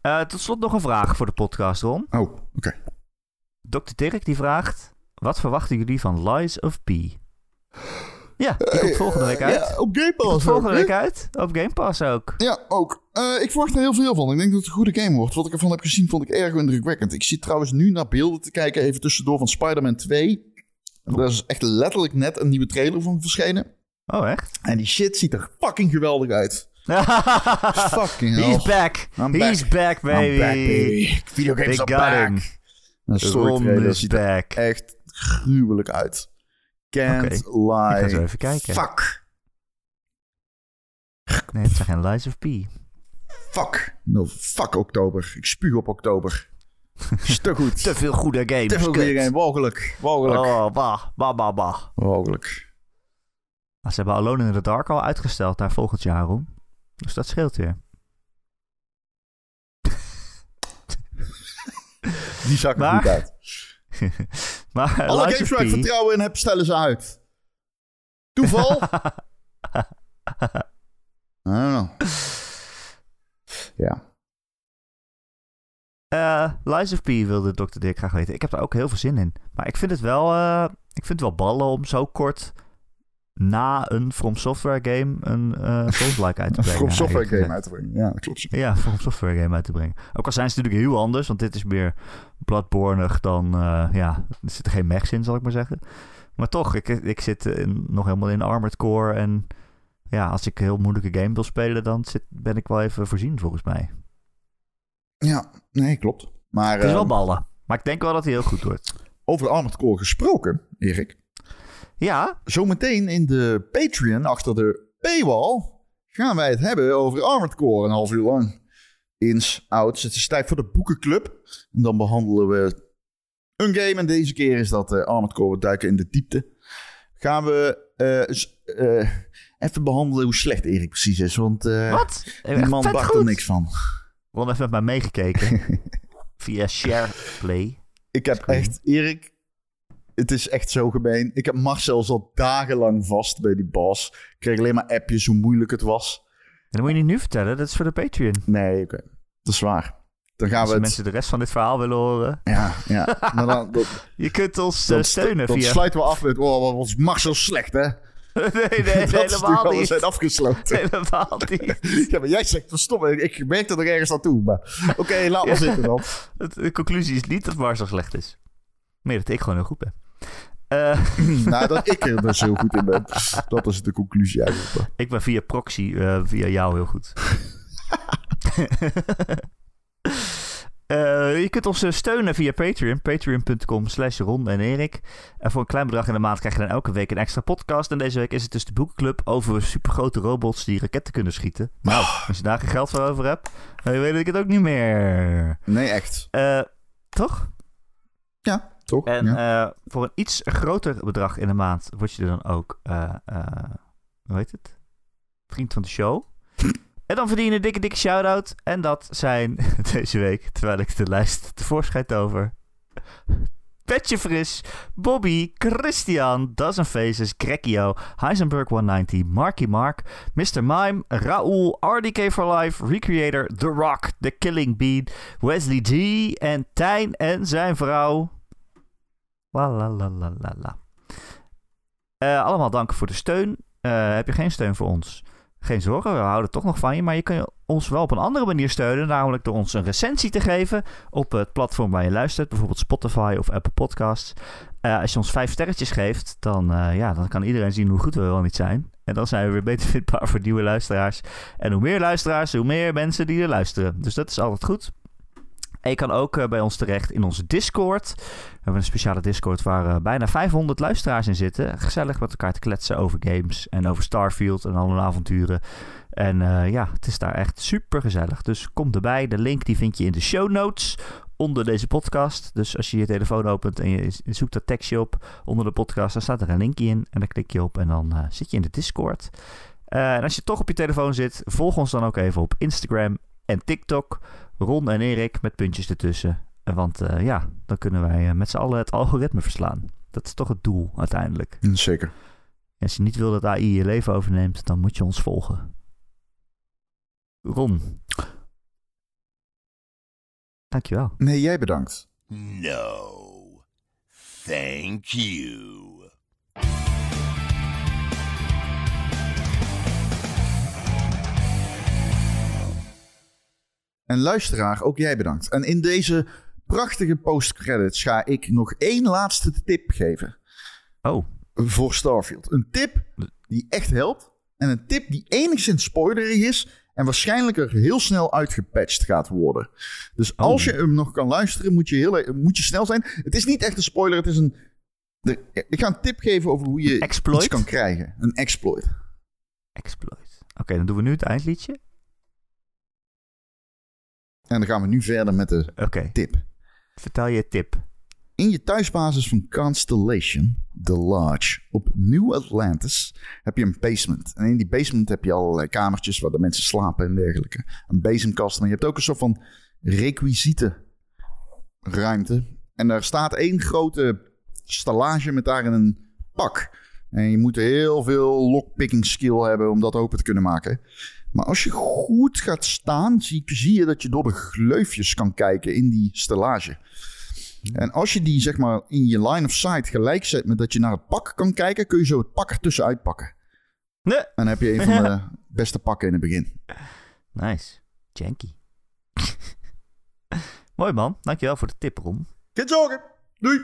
Eh, tot slot nog een vraag voor de podcast, Ron. Oh, oké. Dr. Dirk die vraagt: Wat verwachten jullie van Lies of P? Ja, die komt volgende week uit. Ja, op Game Pass volgende ook, week uit. Op Game Pass ook. Ja, ook. Eh, ik verwacht er heel veel van. Ik denk dat het een goede game wordt. Wat ik ervan heb gezien, vond ik erg indrukwekkend. Ik zit trouwens nu naar beelden te kijken, even tussendoor, van Spider-Man 2. Daar is echt letterlijk net een nieuwe trailer van verschenen. Oh, echt? En die shit ziet er fucking geweldig uit. fucking hell. He's back. I'm He's back, baby. I'm back, baby. Videogames They are got back. him. Storytrailer is ziet er back. echt gruwelijk uit. Can't lie. Ik ga zo even kijken. Fuck. Nee, het zijn geen Lies of P. Fuck. No, fuck oktober. Ik spuug op oktober. Is te goed. Te veel goede games. Te veel goede game. Mogelijk. Mogelijk. Oh, bah, bah, bah. Maar Ze hebben Alone in the Dark al uitgesteld naar volgend jaar, Ron. Dus dat scheelt weer. Die er Maar- goed uit. maar Alle Lies games waar ik vertrouwen in heb, stellen ze uit. Toeval? I don't know. Ja. Eh, Lies of P wilde Dr. Dick graag weten. Ik heb daar ook heel veel zin in. Maar ik vind het wel, eh, ik vind het wel ballen om zo kort na een From Software game een eh Souls-like uit te brengen. From Software eigenlijk game uit te brengen. Ja, dat klopt. Ja, From Software game uit te brengen. Ook al zijn ze natuurlijk heel anders, want dit is meer Bloodborne dan, eh, ja, er zitten geen mechs in, zal ik maar zeggen. Maar toch, ik, ik zit in- nog helemaal in Armored Core en ja, als ik een heel moeilijke game wil spelen, dan zit, ben ik wel even voorzien volgens mij. Ja, nee, klopt. Maar Het is wel ehm, ballen, maar ik denk wel dat hij heel goed wordt. over Armored Core gesproken, Erik. Ja, Zometeen in de Patreon, achter de paywall, gaan wij het hebben over Armored Core een half uur lang. Ins, outs. Het is tijd voor de boekenclub. En dan behandelen we een game. En deze keer is dat eh, Armored Core We duiken in de diepte. Gaan we eh, eh, even behandelen hoe slecht Erik precies is. Want wat? die man bakt er niks van. Ron heeft met mij meegekeken via SharePlay. Ik heb Screen. echt, Erik, het is echt zo gemeen. Ik heb Marcel al dagenlang vast bij die boss. Ik kreeg alleen maar appjes hoe moeilijk het was. En dat moet je niet nu vertellen, dat is voor de Patreon. Nee, oké. Dat is waar. Dan gaan Als we het... mensen de rest van dit verhaal willen horen. Ja, ja. Maar dan, dat, Je kunt ons eh, dan, steunen dan via... sluiten we af met... Oh, wat was Marcel slecht, hè? nee, nee, dat helemaal al, we niet. zijn afgesloten. Helemaal niet. Ja, maar jij zegt verstop. Ik merk dat er ergens aan toe. Maar oké, laat maar zitten dan. De conclusie is niet dat Marcel slecht is. Meer dat ik gewoon heel goed ben. Eh, nou, dat ik er dus heel goed in ben. Dat is de conclusie eigenlijk. ik ben via proxy, eh, via jou heel goed. Eh, je kunt ons steunen via Patreon. Patreon.com slash Ron en Erik. En voor een klein bedrag in de maand krijg je dan elke week een extra podcast. En deze week is het dus de boekenclub over supergrote robots die raketten kunnen schieten. Nou, als je daar geen geld voor over hebt, dan weet ik het ook niet meer. Nee, echt. Eh, toch? Ja, toch? En ja. eh, voor een iets groter bedrag in de maand word je er dan ook, eh, eh, hoe heet het? Vriend van de show. En dan verdien je een dikke, dikke shout-out. En dat zijn deze week, terwijl ik de lijst tevoorschijn over. Petje Fris, Bobby, Christian, Dozen Faces, Grekio, Heisenberg 190, Marky Mark, Mr. Mime, Raoul, RDK for Life, Recreator, The Rock, The Killing Bean, Wesley G en Tijn en zijn vrouw. La la la la. Eh, allemaal dank voor de steun. Eh, heb je geen steun voor ons? Geen zorgen, we houden toch nog van je. Maar je kan ons wel op een andere manier steunen. Namelijk door ons een recensie te geven op het platform waar je luistert. Bijvoorbeeld Spotify of Apple Podcasts. Eh, als je ons vijf sterretjes geeft, dan, ja, dan kan iedereen zien hoe goed we wel niet zijn. En dan zijn we weer beter vindbaar voor nieuwe luisteraars. En hoe meer luisteraars, hoe meer mensen die er luisteren. Dus dat is altijd goed. En je kan ook eh, bij ons terecht in onze Discord. We hebben een speciale Discord waar eh, bijna 500 luisteraars in zitten. Gezellig met elkaar te kletsen over games en over Starfield en al hun avonturen. En eh, ja, het is daar echt super gezellig. Dus kom erbij. De link die vind je in de show notes onder deze podcast. Dus als je je telefoon opent en je zoekt dat tekstje op onder de podcast, dan staat er een linkje in. En dan klik je op en dan zit je in de Discord. En als je toch op je telefoon zit, volg ons dan ook even op Instagram en TikTok. Ron en Erik met puntjes ertussen. Want eh, ja, dan kunnen wij eh, met z'n allen het algoritme verslaan. Dat is toch het doel uiteindelijk. Zeker. En als je niet wil dat AI je leven overneemt, dan moet je ons volgen. Ron. Dankjewel. Nee, jij bedankt. No. Thank you. En luisteraar, ook jij bedankt. En in deze prachtige postcredits ga ik nog één laatste tip geven Oh, voor Starfield. Een tip die echt helpt. En een tip die enigszins spoilerig is. En waarschijnlijk er heel snel uitgepatcht gaat worden. Dus als je hem nog kan luisteren, moet je, heel, e- moet je snel zijn. Het is niet echt een spoiler, het is een... de- ik ga een tip geven over hoe je Exploit? iets kan krijgen. Een exploit. exploit. Oké, dan doen we nu het eindliedje. En dan gaan we nu verder met de tip. vertel je tip. In je thuisbasis van Constellation, The Lodge, op New Atlantis, heb je een basement. En in die basement heb je allerlei kamertjes waar de mensen slapen en dergelijke. Een bezemkast, maar je hebt ook een soort van requisiete ruimte. En daar staat één grote stallage met daarin een pak. En je moet heel veel lockpicking skill hebben om dat open te kunnen maken. Maar als je goed gaat staan, zie, zie je dat je door de gleufjes kan kijken in die stellage. En als je die zeg maar in je line of sight gelijk zet met dat je naar het pak kan kijken, kun je zo het pak ertussenuit pakken. Nee. En dan heb je een van de beste pakken in het begin. Nice. Janky. Mooi man. Dankjewel voor de tip, Ron. Geen zorgen. Doei.